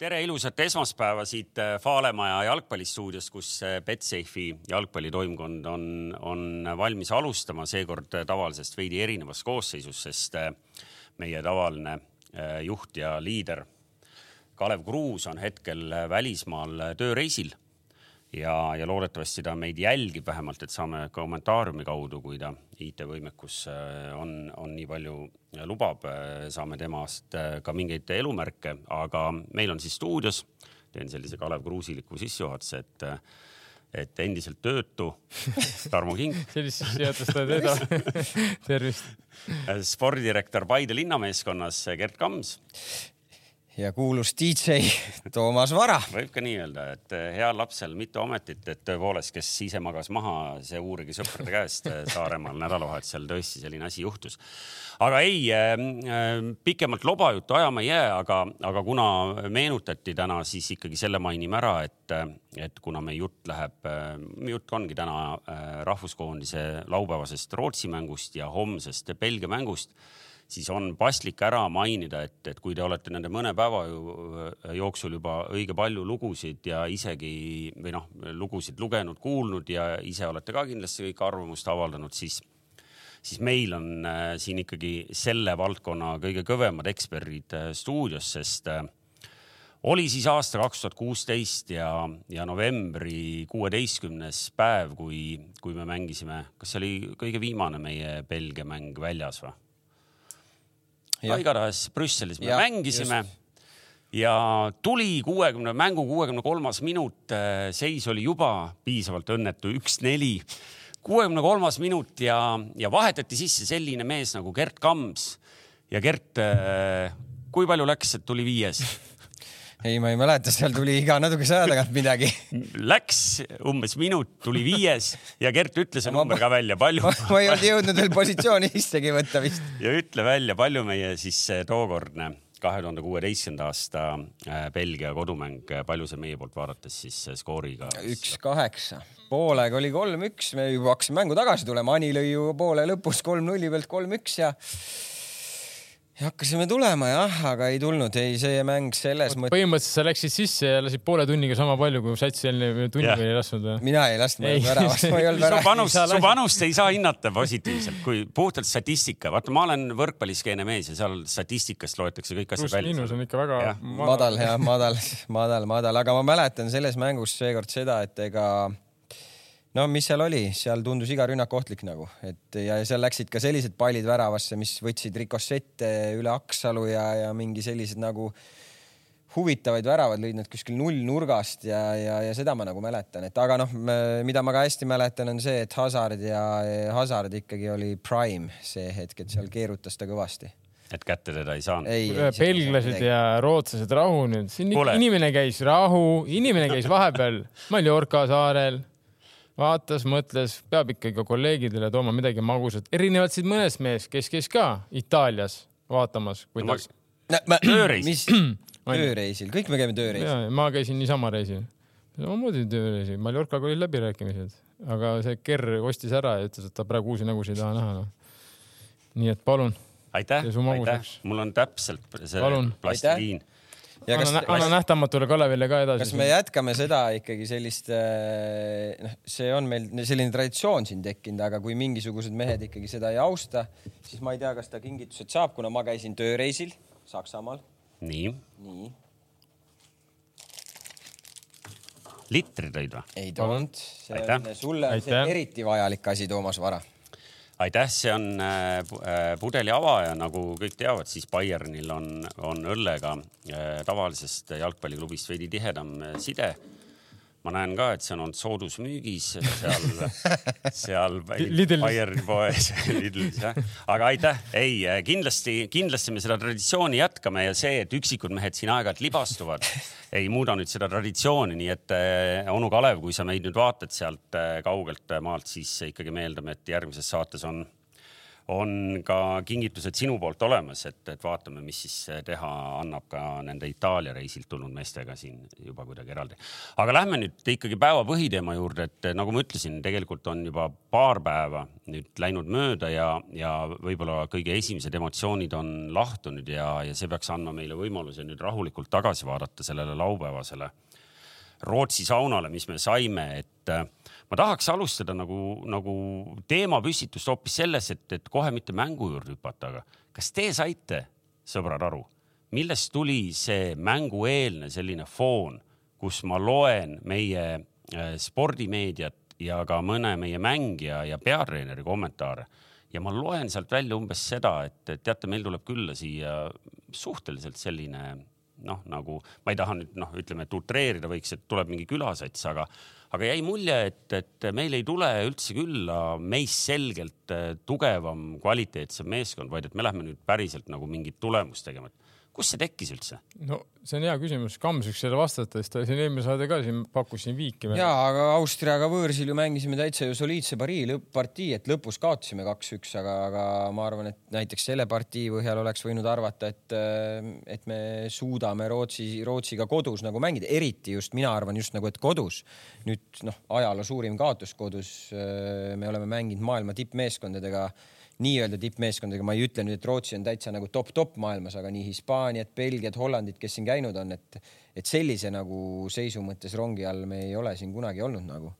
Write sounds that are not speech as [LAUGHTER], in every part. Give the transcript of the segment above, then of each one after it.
tere ilusat esmaspäeva siit äh, Faalemaja jalgpallistuudiost, kus äh, Betsafe'i jalgpallitoimkond on, on valmis alustama, seekord äh, tavalisest veidi erinevas koosseisus, sest meie tavaline juht ja liider Kalev Kruus on hetkel välismaal tööreisil ja, ja loodetavasti ta meid jälgib vähemalt, et saame kommentaariumi kaudu, kui ta IT-võimekus on, on nii palju lubab, saame temast ka mingeid elumärke, aga meil on siis stuudios, teen sellise Kalev Kruusiliku sissejuhatuse, et et endiselt töötu [LAUGHS] Tarmo King sellist sissejuhatust ei tee. [LAUGHS] tervist. spordidirektor Paide linnameeskonnas Gerd Kams ja kuulus DJ [LAUGHS] Toomas Vara. võib ka nii öelda, et eh, heal lapsel mitu ametit, et tõepoolest, kes ise magas maha, see uurige sõprade käest eh, Saaremaal nädalavahetusel tõesti selline asi juhtus. aga ei äh,, pikemalt lobajuttu ajama ei jää, aga, aga kuna meenutati täna, siis ikkagi selle mainime ära, et, et kuna meie jutt läheb, jutt ongi täna rahvuskoondise laupäevasest Rootsi mängust ja homsest Belgia mängust siis on paslik ära mainida, et, et kui te olete nende mõne päeva äh, jooksul juba õige palju lugusid ja isegi või noh, lugusid lugenud, kuulnud ja ise olete ka kindlasti kõik arvamust avaldanud, siis, siis meil on äh, siin ikkagi selle valdkonna kõige kõvemad eksperdid äh, stuudios, sest oli siis aasta kaks tuhat kuusteist ja, ja novembri kuueteistkümnes päev, kui, kui me mängisime, kas see oli kõige viimane meie Belgia mäng väljas või? Igatahes Brüsselis me ja, mängisime just. ja tuli kuuekümne mängu kuuekümne kolmas minut, äh, seis oli juba piisavalt õnnetu, üks-neli. kuuekümne kolmas minut ja, ja vahetati sisse selline mees nagu Gert Kams ja Gert, äh, kui palju läks, et tuli viies? Ei, ma ei mäleta, seal tuli iga natukese aja tagant midagi. Läks umbes minut, tuli viies ja Gert ütles see number ka välja, palju. ma ei olnud jõudnud veel positsiooni sissegi võtta vist. ja ütle välja, palju meie siis tookordne kahe tuhande kuueteistkümnenda aasta äh, Belgia kodumäng, palju see meie poolt vaadates siis skooriga? üks kaheksa, poolega oli kolm-üks, me juba hakkasime mängu tagasi tulema, Ani lõi ju poole lõpus kolm-nulli pealt kolm-üks ja ja hakkasime tulema jah, aga ei tulnud, ei see mäng selles mõttes. põhimõtteliselt sa läksid sisse ja lasid poole tunniga sama palju, kui sats eelnev tunniga yeah. ei lasknud või? mina ei lasknud, ma ei olnud väravas, ma ei olnud väravas. su panust, su panust ei saa hinnata positiivselt, kui puhtalt statistika, vaata, ma olen võrkpalliskeene mees ja seal statistikast loetakse kõik asjad välja. miinus on ikka väga ja. madal ja madal, madal, madal, aga ma mäletan selles mängus seekord seda, et ega no mis seal oli, seal tundus iga rünnak ohtlik nagu, et ja seal läksid ka sellised pallid väravasse, mis võtsid rikossette üle Aksalu ja, ja mingi sellised nagu huvitavaid väravad lõid nad kuskil nullnurgast ja, ja, ja seda ma nagu mäletan, et aga noh, mida ma ka hästi mäletan, on see, et Hazard ja Hazard ikkagi oli prime see hetk, et seal keerutas ta kõvasti. Et kätte teda ei saanud. belglased ja rootslased rahunenud, siin Kule. inimene käis rahu, inimene käis vahepeal [LAUGHS] Mallorca saarel vaatas, mõtles, peab ikkagi kolleegidele tooma midagi magusat, erinevalt siit mõnest mehest, kes käis ka Itaalias vaatamas, kuidas no,. [CLEARS THROAT] tööreisil. [CLEARS THROAT] tööreisil, kõik me käime tööreisil. ma käisin niisama reisil. samamoodi tööreisil, Mallorcaga olid läbirääkimised, aga see Kerr ostis ära ja ütles, et ta praegu uusi nägusid ei taha näha no.. nii et palun. aitäh, aitäh, mul on täpselt see plastiliin anna, anna nähtamatule Kalevile ka edasi. kas me jätkame seda ikkagi sellist, äh, noh, see on meil selline traditsioon siin tekkinud, aga kui mingisugused mehed ikkagi seda ei austa, siis ma ei tea, kas ta kingitused saab, kuna ma käisin tööreisil Saksamaal. nii. nii. litri tõid või? ei toonud. sulle on see eriti vajalik asi, Toomas Vara aitäh, see on äh, äh, pudeli avaja, nagu kõik teavad, siis Bayernil on, on õllega äh, tavalisest jalgpalliklubist veidi tihedam side ma näen ka, et see on olnud soodusmüügis seal, [LAUGHS] seal Bayerni poes [LAUGHS] Lidlis jah. aga aitäh, ei kindlasti, kindlasti me seda traditsiooni jätkame ja see, et üksikud mehed siin aeg-ajalt libastuvad, [LAUGHS] ei muuda nüüd seda traditsiooni, nii et äh, onu Kalev, kui sa meid nüüd vaatad sealt äh, kaugelt maalt, siis ikkagi meeldame, et järgmises saates on on ka kingitused sinu poolt olemas, et, et vaatame, mis siis teha annab ka nende Itaalia reisilt tulnud meestega siin juba kuidagi eraldi. aga lähme nüüd ikkagi päeva põhiteema juurde, et nagu ma ütlesin, tegelikult on juba paar päeva nüüd läinud mööda ja, ja võib-olla kõige esimesed emotsioonid on lahtunud ja, ja see peaks andma meile võimaluse nüüd rahulikult tagasi vaadata sellele laupäevasele Rootsi saunale, mis me saime, et ma tahaks alustada nagu, nagu teemapüstitust hoopis selles, et, et kohe mitte mängu juurde hüpata, aga kas te saite, sõbrad, aru, millest tuli see mängueelne selline foon, kus ma loen meie äh, spordimeediat ja ka mõne meie mängija ja peatreeneri kommentaare? Ja ma loen sealt välja umbes seda, et teate, meil tuleb külla siia suhteliselt selline noh, nagu ma ei taha nüüd noh, ütleme, et utreerida võiks, et tuleb mingi külasats, aga aga jäi mulje, et, et meil ei tule üldse külla meist selgelt äh, tugevam, kvaliteetsem meeskond, vaid et me lähme nüüd päriselt nagu mingit tulemust tegema, et kust see tekkis üldse? no see on hea küsimus, Kams võiks selle vastata, sest ta siin eelmine saade ka siin pakkus siin viiki. ja, aga Austriaga võõrsil ju mängisime täitsa ju soliidse parii lõpp-partii, et lõpus kaotasime kaks-üks, aga, aga ma arvan, et näiteks selle partii põhjal oleks võinud arvata, et, et me suudame Rootsi, Rootsiga kodus nagu mängida, eriti just mina arvan just nagu, et kodus. nüüd noh, ajaloo suurim kaotus kodus. me oleme mänginud maailma tippmeeskondadega nii-öelda tippmeeskondadega, ma ei ütle nüüd, et Rootsi on täitsa nagu top-top maailmas, aga nii Hispaaniat, Belgiat, Hollandit, kes siin käinud on, et, et sellise nagu seisu mõttes rongi all me ei ole siin kunagi olnud nagu.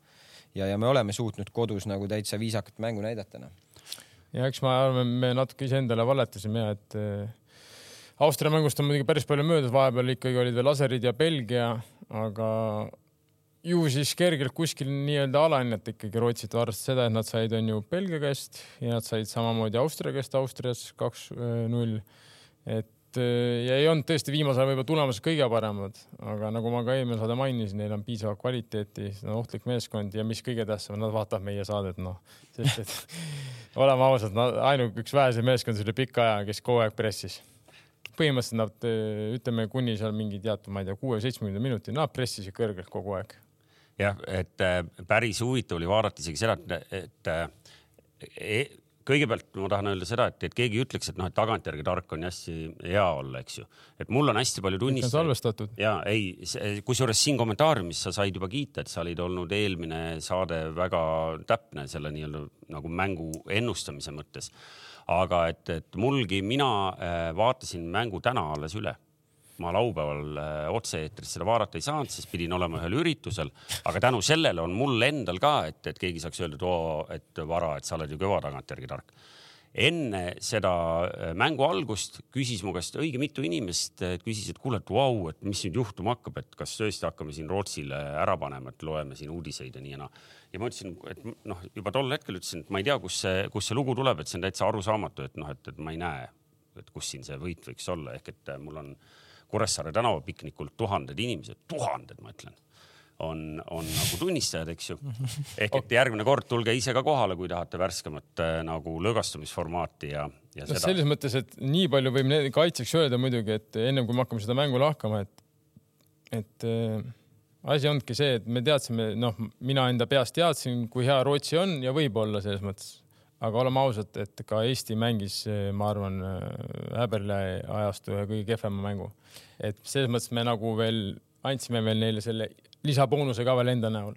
ja, ja me oleme suutnud kodus nagu täitsa viisakat mängu näidata noh. ja eks ma arvan, me natuke iseendale valetasime ja et äh, Austria mängust on muidugi päris palju möödas, vahepeal ikkagi olid veel laserid ja Belgia, aga ju siis kergelt kuskil nii-öelda alahinnata ikkagi Rootsit, arvestades seda, et nad said, on ju Belgia käest ja nad said samamoodi Austria käest Austrias kaks-null. et äh, ja ei olnud tõesti viimasel ajal võib-olla tulemused kõige paremad, aga nagu ma ka eelmine saade mainisin, neil on piisavalt kvaliteeti, see on ohtlik meeskond ja mis kõige tähtsam, nad vaatavad meie saadet, noh, sest et [LAUGHS] oleme ausad, ainuke üks väheseid meeskondi üle pika aja, kes kogu aeg pressis. Põhimõtteliselt nad ütleme kuni seal mingi teatud, ma ei tea, kuue-seitsmekümne minuti, nad pressisid kõrgelt kogu aeg jah, et äh, päris huvitav oli vaadata isegi seda, et, et e, kõigepealt ma tahan öelda seda, et, et keegi ütleks, et noh, et tagantjärgi tark on hästi hea olla, eks ju. et mul on hästi palju tunnistajaid. salvestatud. ja ei, kusjuures siin kommentaariumis sa said juba kiita, et sa olid olnud eelmine saade väga täpne selle nii-öelda nagu mängu ennustamise mõttes. aga et, et mulgi, mina äh, vaatasin mängu täna alles üle ma laupäeval äh, otse-eetris seda vaadata ei saanud, sest pidin olema ühel üritusel. aga tänu sellele on mul endal ka, et, et keegi saaks öelda, et oo, et vara, et sa oled ju kõva tagantjärgi tark. enne seda äh, mängu algust küsis mu käest õige mitu inimest, küsis, et kuule, et vau, et mis nüüd juhtuma hakkab, et kas tõesti hakkame siin Rootsile ära panema, et loeme siin uudiseid ja nii ja naa. ja ma ütlesin, et noh, juba tol hetkel ütlesin, et ma ei tea, kus see, kust see lugu tuleb, et see on täitsa arusaamatu, et noh, et, et ma ei näe, et kus siin see võit võiks olla, ehk et mul on Kuressaare tänavapiknikul tuhanded inimesed, tuhanded, ma ütlen, on, on nagu tunnistajad, eks ju. ehk et järgmine kord tulge ise ka kohale, kui tahate värskemat äh, nagu lõõgastumisformaati ja, ja seda. selles mõttes, et nii palju võib kaitseks öelda muidugi, et ennem kui me hakkame seda mängu lahkama, et, et äh, asi ongi see, et me teadsime, noh, mina enda peast teadsin, kui hea Rootsi on ja võib olla selles mõttes aga oleme ausad, et ka Eesti mängis, ma arvan, häberle ajastu ühe kõige kehvema mängu. et selles mõttes me nagu veel andsime veel neile selle lisaboonuse ka veel enda näol.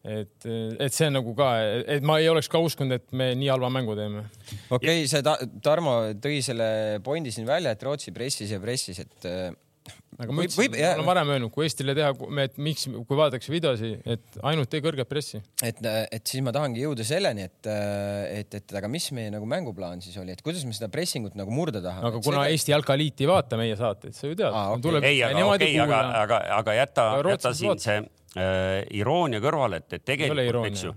et, et see nagu ka, et ma ei oleks ka uskunud, et me nii halva mängu teeme. okei okay,, see ta, Tarmo tõi selle pointi siin välja, et Rootsi pressis ja pressis, et aga ma ütlesin, ma olen varem öelnud, kui Eestile teha, et miks, kui vaadatakse videosi, et ainult tee kõrget pressi. et, et siis ma tahangi jõuda selleni, et, et, et aga mis meie nagu mänguplaan siis oli, et kuidas me seda pressingut nagu murda tahame? aga kuna seda... Eesti jalkaliit ei vaata meie saateid, sa ju tead ah,. Okay. ei, aga okei okay,, aga, aga, aga jäta, jäta siin see äh, iroonia kõrvale, et, et tegelikult, eks ju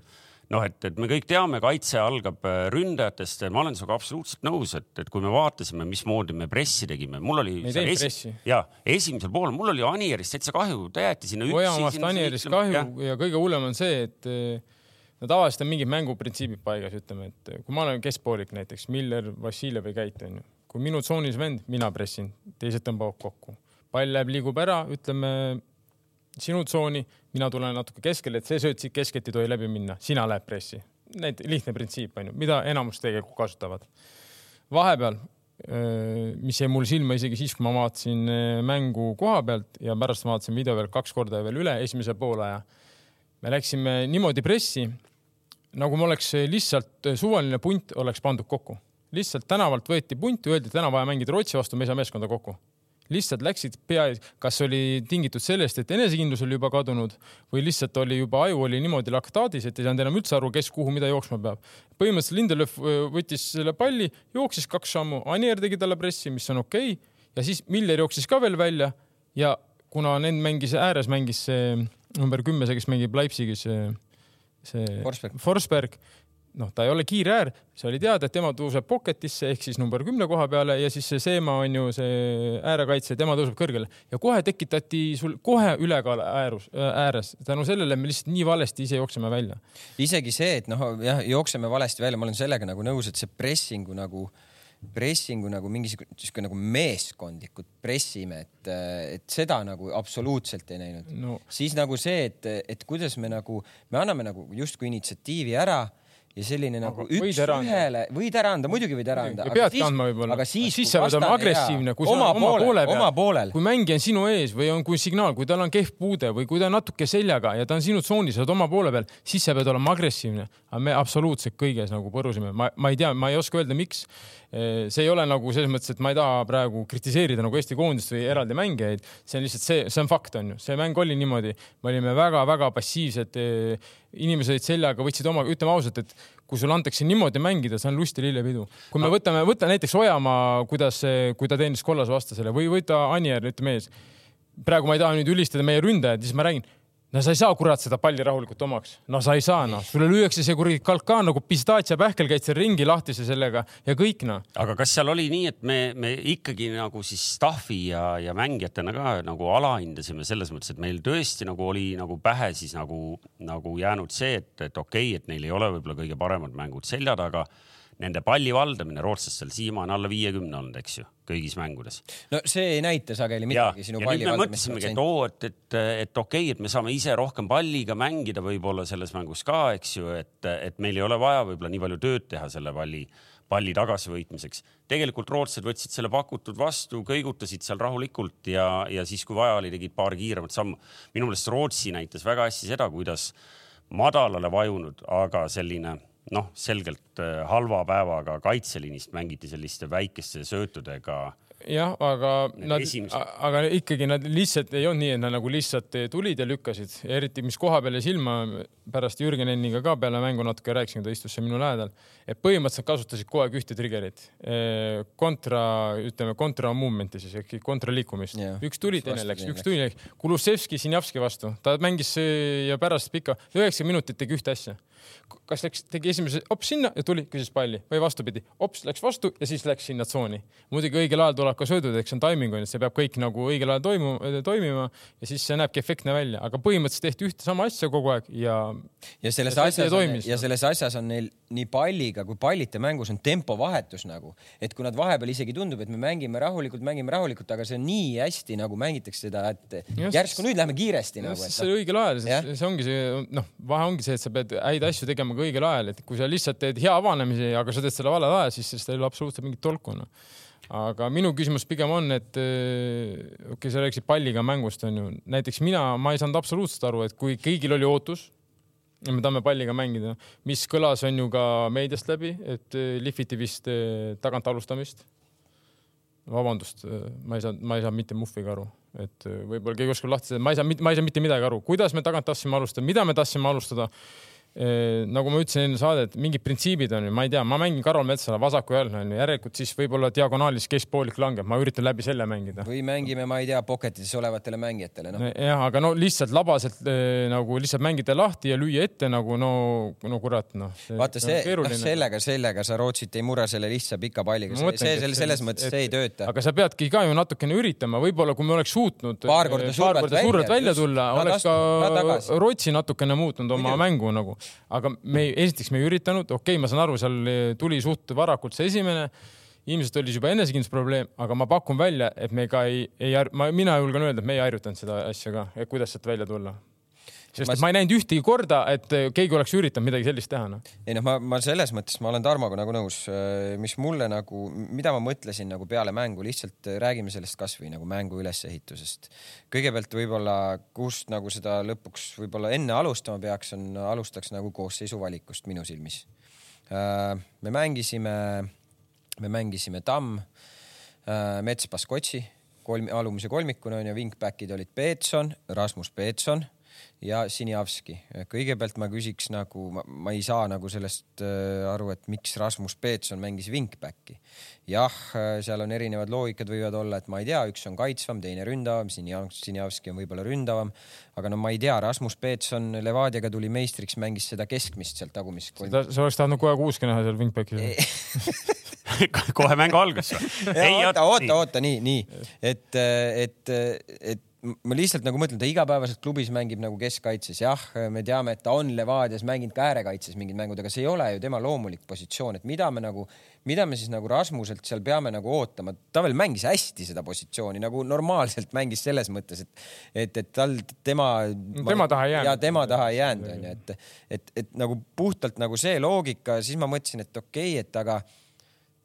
noh, et, et me kõik teame, kaitse algab äh, ründajatest. ma olen sinuga absoluutselt nõus, et, et kui me vaatasime, mismoodi me pressi tegime, mul oli. me ei teinud esi... pressi. ja esimesel poolel mul oli Anierist täitsa kahju, ta jäeti sinna üksi. Ojamaast Anierist kahju ja. ja kõige hullem on see, et no tavaliselt on mingid mänguprintsiibid paigas, ütleme, et kui ma olen keskpoolik näiteks, Miller, Vassiljev ei käitu, onju. kui minu tsoonis vend, mina pressin, teised tõmbavad kokku. pall läheb, liigub ära, ütleme sinu tsooni, mina tulen natuke keskele, et see sööt siit keskelt ei tohi läbi minna, sina lähed pressi. näite, lihtne printsiip on ju, mida enamus tegelikult kasutavad. vahepeal, mis jäi mul silma isegi siis, kui ma vaatasin mängu koha pealt ja pärast vaatasin video veel kaks korda veel üle esimese poolaja. me läksime niimoodi pressi, nagu me oleks lihtsalt suvaline punt oleks pandud kokku. lihtsalt tänavalt võeti punt, öeldi, et täna vaja mängida Rootsi vastu, me ei saa meeskonda kokku lihtsalt läksid pea, kas oli tingitud sellest, et enesekindlus oli juba kadunud või lihtsalt oli juba aju oli niimoodi laktaadis, et ei saanud enam üldse aru, kes kuhu mida jooksma peab. põhimõtteliselt Lindelöf võttis selle palli, jooksis kaks sammu, Anier tegi talle pressi, mis on okei okay, ja siis Miller jooksis ka veel välja ja kuna Nend mängis ääres, mängis see number kümme, see, kes mängib Leipzigis, see Forsberg, Forsberg noh, ta ei ole kiire äär, see oli teada, et tema tõuseb pocket'isse ehk siis number kümne koha peale ja siis see Seema on ju see äärekaitse, tema tõuseb kõrgele ja kohe tekitati sul kohe ülekaal äärus, ääres. tänu sellele me lihtsalt nii valesti ise jookseme välja. isegi see, et noh, jah, jookseme valesti välja, ma olen sellega nagu nõus, et see pressingu nagu pressingu nagu mingisugune sihuke nagu meeskondlikult pressime, et, et seda nagu absoluutselt ei näinud no.. siis nagu see, et, et kuidas me nagu, me anname nagu justkui initsiatiivi ära ja selline nagu üks ühele, võid ära anda, muidugi võid ära anda. peadki andma võib-olla. aga siis, siis sa pead olema agressiivne, kui sa oma poole peal, kui mängija on sinu ees või on, kui signaal, kui tal on kehv puude või kui ta on natuke seljaga ja ta on sinu tsoonis, sa oled oma poole peal, siis sa pead olema agressiivne. aga me absoluutselt kõiges nagu põrusime, ma, ma ei tea, ma ei oska öelda, miks see ei ole nagu selles mõttes, et ma ei taha praegu kritiseerida nagu Eesti koondist või eraldi mängijaid, see on lihtsalt see, see on fakt, on ju, see mäng oli niimoodi, me olime väga-väga passiivsed. Inimesed olid seljaga, võtsid oma, ütleme ausalt, et kui sulle antakse niimoodi mängida, see on lust ja lillepidu. kui me võtame, võta näiteks Ojamaa, kuidas, kui ta teenis kollase vastasele või võta Anier, ütleme ees. praegu ma ei taha nüüd ülistada meie ründajad, siis ma räägin no sa ei saa kurat seda palli rahulikult omaks, no sa ei saa noh, sulle lüüakse see kuradi kalkaan nagu pistaatsia-pähkel, käid seal ringi lahtise sellega ja kõik noh. aga kas seal oli nii, et me, me ikkagi nagu siis staff'i ja, ja mängijatena ka nagu alahindasime selles mõttes, et meil tõesti nagu oli nagu pähe siis nagu, nagu jäänud see, et, et okei okay,, et neil ei ole võib-olla kõige paremad mängud selja taga nende palli valdamine rootslastel siiamaani alla viiekümne olnud, eks ju, kõigis mängudes. no see ei näita sageli midagi sinu palli valdamist. mõtlesimegi, et oo, et, et, et okei okay,, et me saame ise rohkem palliga mängida võib-olla selles mängus ka, eks ju, et, et meil ei ole vaja võib-olla nii palju tööd teha selle palli palli tagasivõitmiseks. tegelikult rootslased võtsid selle pakutud vastu, kõigutasid seal rahulikult ja, ja siis, kui vaja oli, tegid paar kiiremat sammu. minu meelest Rootsi näitas väga hästi seda, kuidas madalale vajunud, aga selline noh, selgelt äh, halva päevaga kaitseliinist mängiti selliste väikeste söötudega jah, aga nad, aga ikkagi nad lihtsalt ei olnud nii, et nad nagu lihtsalt tulid ja lükkasid, eriti mis koha peale silma pärast Jürgen Enniga ka peale mängu natuke rääkisin, ta istus seal minu lähedal, et põhimõtteliselt kasutasid kogu aeg ühte trigger'it, kontra, ütleme kontra movement'i siis ehk kontra liikumist. Yeah.. üks tuli, teine läks, üks tuli, Kulusevski Sinjavski vastu, ta mängis ja pärast pika üheksa minutit tegi ühte asja. Kas läks, tegi esimese hops sinna ja tuli, küsis palli. Või vastupidi, hops läks vastu ja siis läks sinna tsooni. muidugi õigel ajal tulevad ka söödud, eks see on timing on ju, see peab kõik nagu õigel ajal toimu, toimima ja siis see näebki efektne välja, aga põhimõtteliselt tehti ühte sama asja kogu aeg ja. ja selles ja asjas ja selles asjas on neil nii palliga kui pallite mängus on tempovahetus nagu, et kui nad vahepeal isegi tundub, et me mängime rahulikult, mängime rahulikult, aga see on nii hästi nagu mängitakse seda, et just, järsku nüüd lähme kiiresti just, nagu. see õigel ajal, see ongi see noh, vahe ongi see, et sa pead häid asju tegema ka õigel ajal, et kui sa lihtsalt teed hea avanemise, aga sa teed selle valel ajal, siis sellest ei ole absoluutselt mingit tolku noh. Aga minu küsimus pigem on, et okei okay,, sa rääkisid palliga mängust onju, näiteks mina, ma ei saanud absoluutselt aru, et kui kõigil oli ootus me tahame palliga mängida, mis kõlas, on ju ka meediast läbi, et lihviti vist tagant alustamist. vabandust, ma ei saanud, ma ei saanud mitte muhviga aru, et võib-olla keegi oskab lahti, ma ei saa, ma ei saa mitte midagi aru, kuidas me tagant tahtsime alustada, mida me tahtsime alustada nagu ma ütlesin enne saadet, mingid printsiibid on ju, ma ei tea, ma mängin Karol Metsala vasaku jalgne on ju, järelikult siis võib-olla diagonaalis keskpoolik langeb, ma üritan läbi selle mängida. või mängime, ma ei tea, pocket'is olevatele mängijatele no.. jah, aga no lihtsalt labaselt nagu lihtsalt mängida lahti ja lüüa ette nagu no, no kurat noh. vaata see, noh sellega, sellega sa Rootsit ei murra selle lihtsa pika palliga, see, see selles, selles mõttes et, see ei tööta. aga sa peadki ka ju natukene üritama, võib-olla kui me oleks suutnud paar korda survet välja, välja, tulla, oleks ka Rootsi natukene muutnud oma mängu nagu aga me esiteks me ei üritanud, okei okay,, ma saan aru, seal tuli suht varakult see esimene, ilmselt oli juba enesekindlusprobleem, aga ma pakun välja, et me ka ei, ei, ma, mina julgen öelda, et me ei harjutanud seda asja ka, et kuidas sealt välja tulla sest ma... ma ei näinud ühtegi korda, et keegi oleks üritanud midagi sellist teha no.. ei noh, ma, ma selles mõttes ma olen Tarmoga nagu nõus, mis mulle nagu, mida ma mõtlesin nagu peale mängu, lihtsalt räägime sellest kasvõi nagu mängu ülesehitusest. kõigepealt võib-olla, kust nagu seda lõpuks võib-olla enne alustama peaks, on, alustaks nagu koosseisu valikust minu silmis. me mängisime, me mängisime Tamm, Mets, Baskotši kolm, alumise kolmikuna on ju, wingback'id olid Peetson, Rasmus Peetson ja Sinjavski. kõigepealt ma küsiks nagu, ma ei saa nagu sellest äh, aru, et miks Rasmus Peetson mängis wingback'i. jah, äh, seal on erinevad loogikad võivad olla, et ma ei tea, üks on kaitsvam, teine ründavam, Sinjavski on võib-olla ründavam, aga no ma ei tea, Rasmus Peetson Levadiaga tuli meistriks, mängis seda keskmist sealt tagumist. sa oleks tahtnud kohe kuuski näha seal wingback'is [LAUGHS] kohe mängu algas või? [LAUGHS] oota, oota, oota, nii, nii, et, et, et ma lihtsalt nagu mõtlen, ta igapäevaselt klubis mängib nagu keskkaitses, jah, me teame, et ta on Levadias mänginud ka äärekaitses mingid mängud, aga see ei ole ju tema loomulik positsioon, et mida me nagu, mida me siis nagu Rasmuselt seal peame nagu ootama, ta veel mängis hästi seda positsiooni nagu normaalselt mängis selles mõttes, et, et, et tal tema. tema taha ei jäänud. ja tema taha ei jäänud, onju, et, et, et nagu puhtalt nagu see loogika, siis ma mõtlesin, et okei okay,, et aga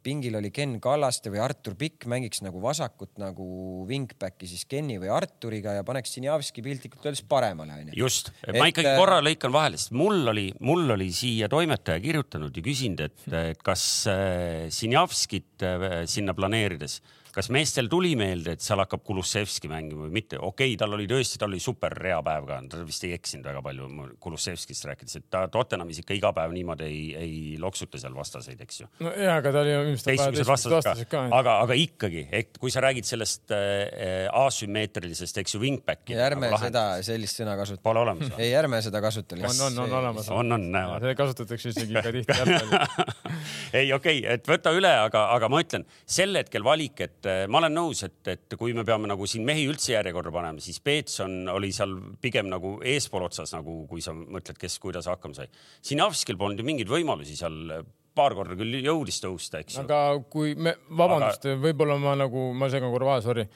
pingil oli Ken Kallaste või Artur Pikk, mängiks nagu vasakut nagu wingback'i siis Kenni või Arturiga ja paneks Sinjavski piltlikult öeldes paremale onju. just, ma ikkagi äh, korra lõikan vahele, sest mul oli, mul oli siia toimetaja kirjutanud ja küsinud, et, et kas äh, Sinjavskit äh, sinna planeerides kas meestel tuli meelde, et seal hakkab Kulusevski mängima või mitte? okei okay,, tal oli tõesti, tal oli super rea päev ka, ta vist ei eksinud väga palju Kulusevskist rääkides, et ta Tottenhamis ikka iga päev niimoodi ei, ei loksuta seal vastaseid, eks ju. no ja, aga ta oli teistsugused vastased ka, ka, aga, aga ikkagi, et kui sa räägid sellest äh, asümmeetrilisest, eks ju, wingback'i. ärme nagu seda, sellist sõna kasuta. Pole olemas või? ei, ärme seda kasuta. on, on, on olemas. on, on, näevad. seda kasutatakse isegi ka tihti jalgpallis [LAUGHS] ei, okei okay,, et võta üle, aga, aga ma ütlen sel hetkel valik, et et eh, ma olen nõus, et, et kui me peame nagu siin mehi üldse järjekorda panema, siis Peetson oli seal pigem nagu eespool otsas, nagu kui sa mõtled, kes kuidas hakkama sai. Sinavskil polnud ju mingeid võimalusi seal paar korda küll jõudis tõusta, eks ju. aga kui me, vabandust aga..., võib-olla ma nagu, ma segan korra vahele, sorry.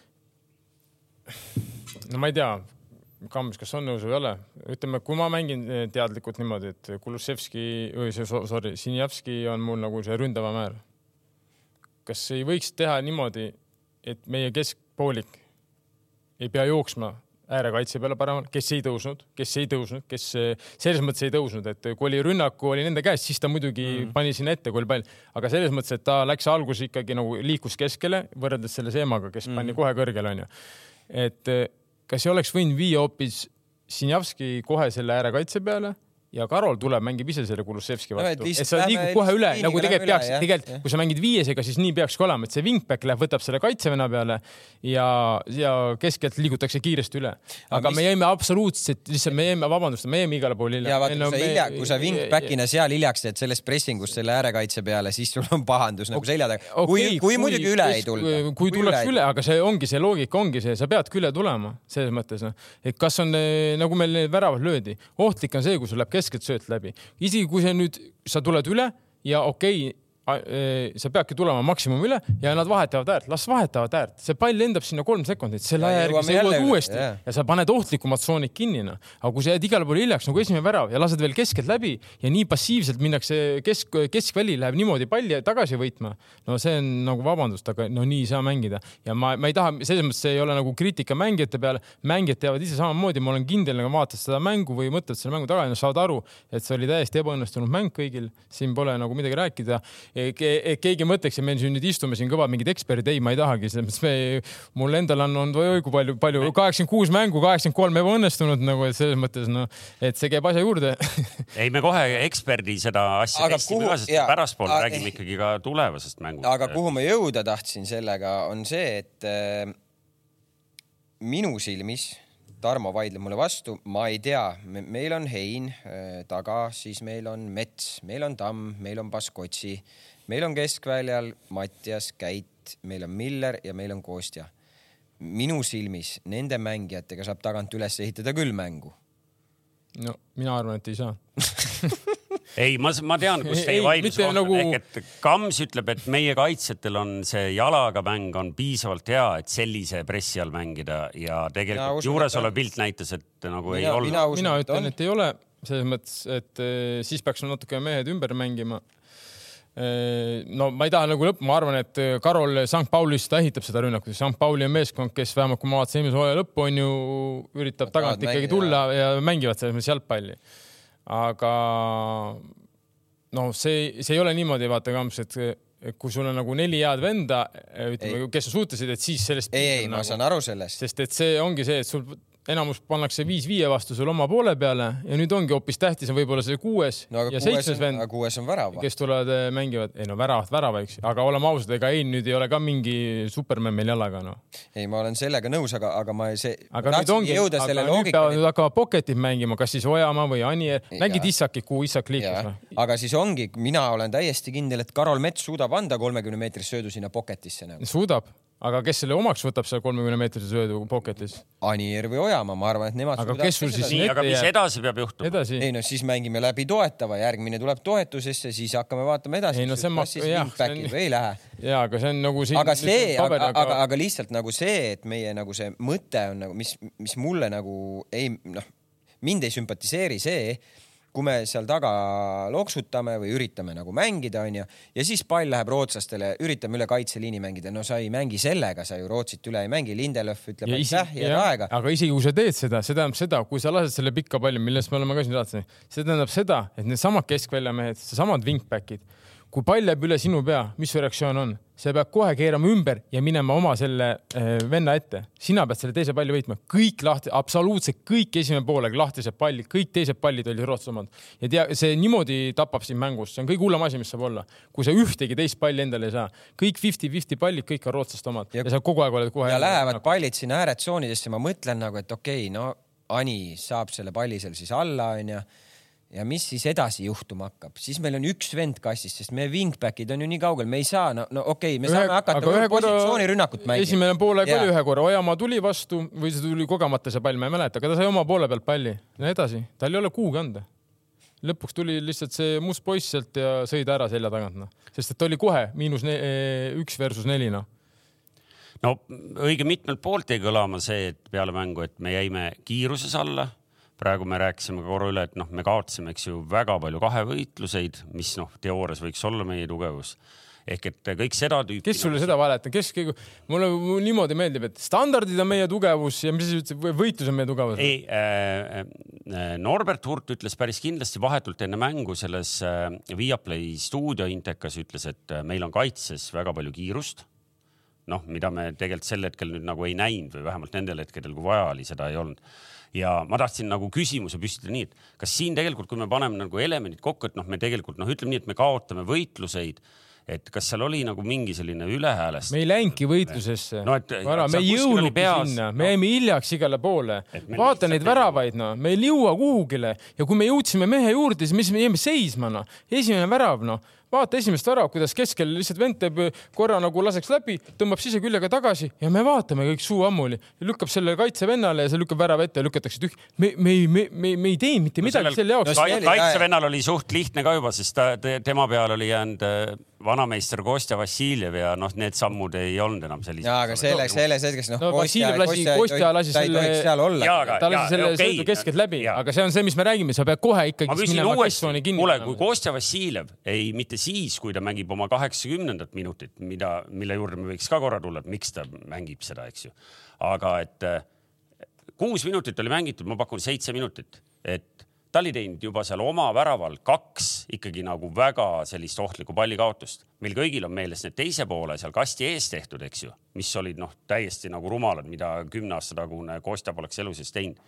no ma ei tea, Kams, kas on nõus või ei ole? ütleme, kui ma mängin teadlikult niimoodi, et Kulusevski või see, sorry, Sinjavski on mul nagu see ründavam äär. kas ei võiks teha niimoodi, et meie keskpoolik ei pea jooksma äärekaitse peale paremal, kes ei tõusnud, kes ei tõusnud, kes selles mõttes ei tõusnud, et kui oli rünnaku oli nende käes, siis ta muidugi mm. pani sinna ette, kui oli pall, aga selles mõttes, et ta läks alguses ikkagi nagu liikus keskele võrreldes selle Seemaga, kes mm. pani kohe kõrgele onju. et kas ei oleks võinud viia hoopis Sinjavski kohe selle äärekaitse peale ja Karol tuleb, mängib ise selle Kulusevski vastu. no,, et sa liigud kohe üle, nagu tegelikult peaks, tegelikult kui sa mängid viiesega, siis nii peakski olema, et see wingback läheb, võtab selle kaitsevenna peale ja, ja keskelt liigutakse kiiresti üle. aga mis... me jäime absoluutselt, lihtsalt me jäime, vabandust, me jäime igale poole hiljaks. ja vaata, kui sa hilja, kui sa wingback'ina seal hiljaks teed sellest pressingust selle äärekaitse peale, siis sul on pahandus nagu selja taga. kui, kui, muidugi üle ei tulda. kui tullakse üle, aga see ongi see loogika ongi see, sa peadki üle tulema selles mõttes, noh, et kas on nagu meil väravad löödi, ohtlik on see, kui sul läheb keskelt sööt läbi, isegi kui see nüüd, sa tuled üle ja okei okay,, sa peadki tulema maksimumi üle ja nad vahetavad äärt, las vahetavad äärt, see pall lendab sinna kolm sekundit, selle aja järgi sa jõuad uuesti. yeah. ja sa paned ohtlikumad tsoonid kinni, noh. aga kui sa jääd igale poole hiljaks nagu esimene värav ja lased veel keskelt läbi ja nii passiivselt minnakse kesk, keskväli läheb niimoodi palli tagasi võitma, no see on nagu vabandust, aga no nii ei saa mängida. Ja ma, ma ei taha, selles mõttes see ei ole nagu kriitika mängijate peale, mängijad teavad ise samamoodi, ma olen kindel, nagu vaatad seda mängu või mõtled selle mängu taga ja nad saavad aru, et see oli täiesti ebaõnnestunud mäng kõigil, siin pole nagu midagi rääkida keegi mõtleks, et me siin nüüd istume siin kõvad mingid eksperdid, ei, ma ei tahagi, selles mõttes me, mul endal on olnud oi kui palju, palju, kaheksakümmend kuus mängu, kaheksakümmend kolm ebaõnnestunud nagu, et selles mõttes noh, et see käib asja juurde. [LAUGHS] Ei, me kohe eksperdi seda asja testime ka, sest pärastpool räägime ikkagi ka tulevasest mängust. aga kuhu ma jõuda tahtsin sellega, on see, et äh, minu silmis Tarmo vaidleb mulle vastu, ma ei tea, meil on Hein äh, taga, siis meil on Mets, meil on Tamm, meil on Baskotsi meil on keskväljal Mattias Käit, meil on Miller ja meil on Kostja. minu silmis nende mängijatega saab tagant üles ehitada küll mängu. no mina arvan, et ei saa [LAUGHS] ei, ma, ma tean, kus teie vaidlus kohtub nagu... ehk et Kams ütleb, et meie kaitsjatel on see jalaga mäng on piisavalt hea, et sellise pressi all mängida ja tegelikult juuresolev pilt näitas, et nagu mina, ei olnud. mina, mina ütlen, et ei ole. Selles mõttes, et eh, siis peaks natuke mehed ümber mängima. Eh, no ma ei taha nagu lõppu, ma arvan, et Karol St Paulis ta ehitab seda rünnakut, St Pauli on meeskond, kes vähemalt kui ma vaatasin esimese hooaja lõppu, on ju, üritab tagant ikkagi tulla ja mängivad selles mõttes jalgpalli aga noh, see, see ei ole niimoodi, vaata Kamps, et kui sul on nagu neli head venda, ütleme, kes on suutelised, et siis sellest. ei, ei, ma nagu, saan aru sellest. sest et see ongi see, et sul enamus pannakse viis-viie vastu sul oma poole peale ja nüüd ongi hoopis tähtis on võib-olla see kuues no, ja seitsmes vend. kuues on värav. kes tulevad, eh, mängivad, ei no väravat värava, eks, aga oleme ausad, ega Ein nüüd ei ole ka mingi superman meil jalaga, noh. ei, ma olen sellega nõus, aga, aga ma see. aga nüüd ongi, aga nüüd peavad nüüd hakkama pocket'id mängima, kas siis Ojamaa või Anier, mängid Issaki, kuhu Issak liikus. Noh. aga siis ongi, mina olen täiesti kindel, et Karol Mets suudab anda kolmekümne meetrist söödu sinna pocket'isse nagu. suudab aga kes selle omaks võtab seal kolmekümne meetrise söödu pocket'is? Anier või Ojamaa, ma arvan, et nemad. aga kes sul siis nii, aga mis edasi peab juhtuma? ei no siis mängime läbi toetava, järgmine tuleb toetusesse, siis hakkame vaatama edasi. ei no see on, jah, see on. ei lähe. ja, aga see on nagu siin. aga see, aga, aga, aga lihtsalt nagu see, et meie nagu see mõte on nagu, mis, mis mulle nagu ei noh, mind ei sümpatiseeri see kui me seal taga loksutame või üritame nagu mängida, onju, ja siis pall läheb rootslastele, üritame üle kaitseliini mängida, no sa ei mängi sellega, sa ju Rootsit üle ei mängi, Lindelöf ütleb aitäh ja, ja aega. aga isegi kui sa teed seda, see tähendab seda, kui sa lased selle pikka palli, millest me oleme ka siin rääkinud, see tähendab seda, et needsamad keskväljamehed, seesamad wingback'id kui pall jääb üle sinu pea, mis su reaktsioon on? sa pead kohe keerama ümber ja minema oma selle äh, venna ette. sina pead selle teise palli võitma, kõik lahti, absoluutselt kõik esimene poolega lahtised pallid, kõik teised pallid olid Rootsi omad. ja tea, see niimoodi tapab sind mängus, see on kõige hullem asi, mis saab olla, kui sa ühtegi teist palli endale ei saa. kõik fifty-fifty pallid, kõik on rootslaste omad ja, ja sa kogu aeg oled kohe. ja lähevad nagu... pallid sinna ääretsoonidesse, ma mõtlen nagu, et okei okay,, no Ani saab selle palli seal siis alla, onju ja mis siis edasi juhtuma hakkab, siis meil on üks vend kassis, sest meie wingback'id on ju nii kaugel, me ei saa, no, no okei okay,, me ühe, saame hakata positsioonirünnakut mängima. esimene poolaeg oli ühe korra, Ojamaa tuli vastu või see tuli kogemata see pall, ma ei mäleta, aga ta sai oma poole pealt palli. no edasi, tal ei ole kuhugi anda. lõpuks tuli lihtsalt see must poiss sealt ja sõi ta ära selja tagant, noh, sest et oli kohe miinus üks versus neli, noh no õige mitmelt poolt jäi kõlama see, et peale mängu, et me jäime kiiruses alla praegu me rääkisime korra üle, et noh, me kaotasime, eks ju, väga palju kahevõitluseid, mis noh, teoorias võiks olla meie tugevus ehk et kõik seda tüüpi. kes sulle seda valetab, kes, mulle niimoodi meeldib, et standardid on meie tugevus ja mis siis ütleb, võitlus on meie tugevus? ei äh,, äh Norbert Hurt ütles päris kindlasti vahetult enne mängu selles äh, Viaplay stuudio intekas ütles, et äh, meil on kaitses väga palju kiirust. noh, mida me tegelikult sel hetkel nüüd nagu ei näinud või vähemalt nendel hetkedel, kui vaja oli, seda ei olnud ja ma tahtsin nagu küsimuse püstitada nii, et kas siin tegelikult, kui me paneme nagu elemendid kokku, et noh, me tegelikult noh, ütleme nii, et me kaotame võitluseid et kas seal oli nagu mingi selline ülehäälestus? me ei läinudki võitlusesse no,. me ei jõudnudki sinna, me jäime no. hiljaks igale poole. vaata neid väravaid, noh, me ei jõua kuhugile ja kui me jõudsime mehe juurde, siis me jäime seisma, noh. esimene värav, noh vaata esimest väravat, kuidas keskel lihtsalt vend teeb korra nagu laseks läbi, tõmbab siseküljega tagasi ja me vaatame kõik suu ammuli, lükkab selle kaitsevennale ja see lükkab värava ette ja lükatakse tühja. me, me ei, me, me, me ei teinud mitte midagi no selle jaoks no,. kaitsevennal oli suht lihtne ka juba, sest ta, tema peale oli jäänud äh, vanameister Kostja Vassiljev ja noh, need sammud ei olnud enam sellised. ja, aga selleks, selles hetkes noh no,. Vassiljev lasi, Kostja lasi selle, ta lasi selle okay, sõidu keskelt läbi, aga see on see, mis me räägime, sa pead kohe ikkagi minema keskjooni kinni. kuule, kui Kostja Vassiljev ei, mitte siis, kui ta mängib oma kaheksakümnendat minutit, mida, mille juurde me võiks ka korra tulla, et miks ta mängib seda, eks ju. aga et eh, kuus minutit oli mängitud, ma pakun seitse minutit, et ta oli teinud juba seal oma väraval kaks ikkagi nagu väga sellist ohtlikku pallikaotust. meil kõigil on meeles need teise poole seal kasti ees tehtud, eks ju, mis olid noh, täiesti nagu rumalad, mida kümne aasta tagune Kostja poleks elu sees teinud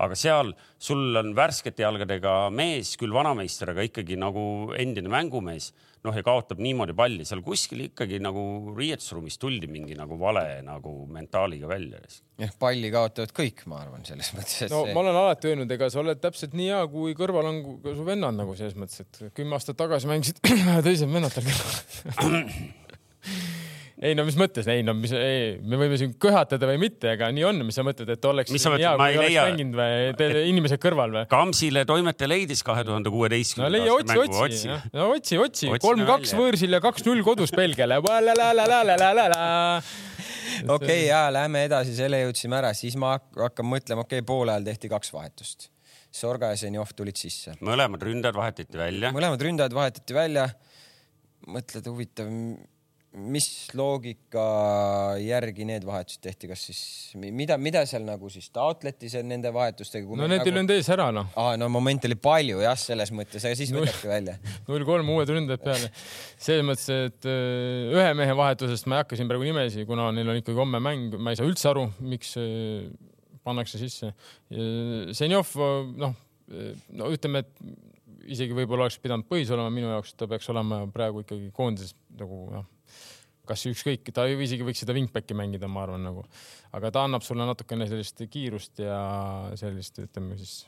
aga seal sul on värskete jalgadega mees, küll vanameister, aga ikkagi nagu endine mängumees, noh ja kaotab niimoodi palli, seal kuskil ikkagi nagu riietusruumis tuldi mingi nagu vale nagu mentaaliga välja. jah, palli kaotavad kõik, ma arvan, selles mõttes. no see... ma olen alati öelnud, ega sa oled täpselt nii hea, kui kõrval on ka su vennad nagu selles mõttes, et kümme aastat tagasi mängisid [CLEARS THROAT] teised vennad tal kõrval [CLEARS THROAT] ei no mis mõttes, ei no mis, ei, me võime siin köhatada või mitte, aga nii on, mis sa mõtled, et oleks Mis sa mõtled, hea, ma kui ei oleks leia- mänginud või inimesed kõrval või? Kamsile toimetaja leidis kahe tuhande no kuueteistkümnenda leia, otsi, otsi, no otsi, otsi, kolm-kaks võõrsil ja kaks-null kodus Belgiale. [LAUGHS] okei ja lähme edasi, selle jõudsime ära, siis ma hak- hakkan mõtlema, okei okay,, poole ajal tehti kaks vahetust. Sorga ja Zenjov tulid sisse. mõlemad ründajad vahetati välja. mõlemad ründajad vahetati välja. mõtled, huvitav, mis loogika järgi need vahetused tehti, kas siis mida, mida seal nagu siis taotleti seal nende vahetustega? no need ei nagu... löönud ees ära noh. aa, no momente oli palju jah, selles mõttes, aga siis võtadki välja. [LAUGHS] null kolm uued ründajad peale. selles mõttes, et öö, ühe mehe vahetusest ma ei hakka siin praegu nimesi, kuna neil on ikkagi homme mäng, ma ei saa üldse aru, miks öö, pannakse sisse. Zenjov, noh, no ütleme, et isegi võib-olla oleks pidanud põhis olema minu jaoks, ta peaks olema praegu ikkagi koondises nagu noh, kas ükskõik, ta isegi võiks seda wingback'i mängida, ma arvan nagu, aga ta annab sulle natukene sellist kiirust ja sellist, ütleme siis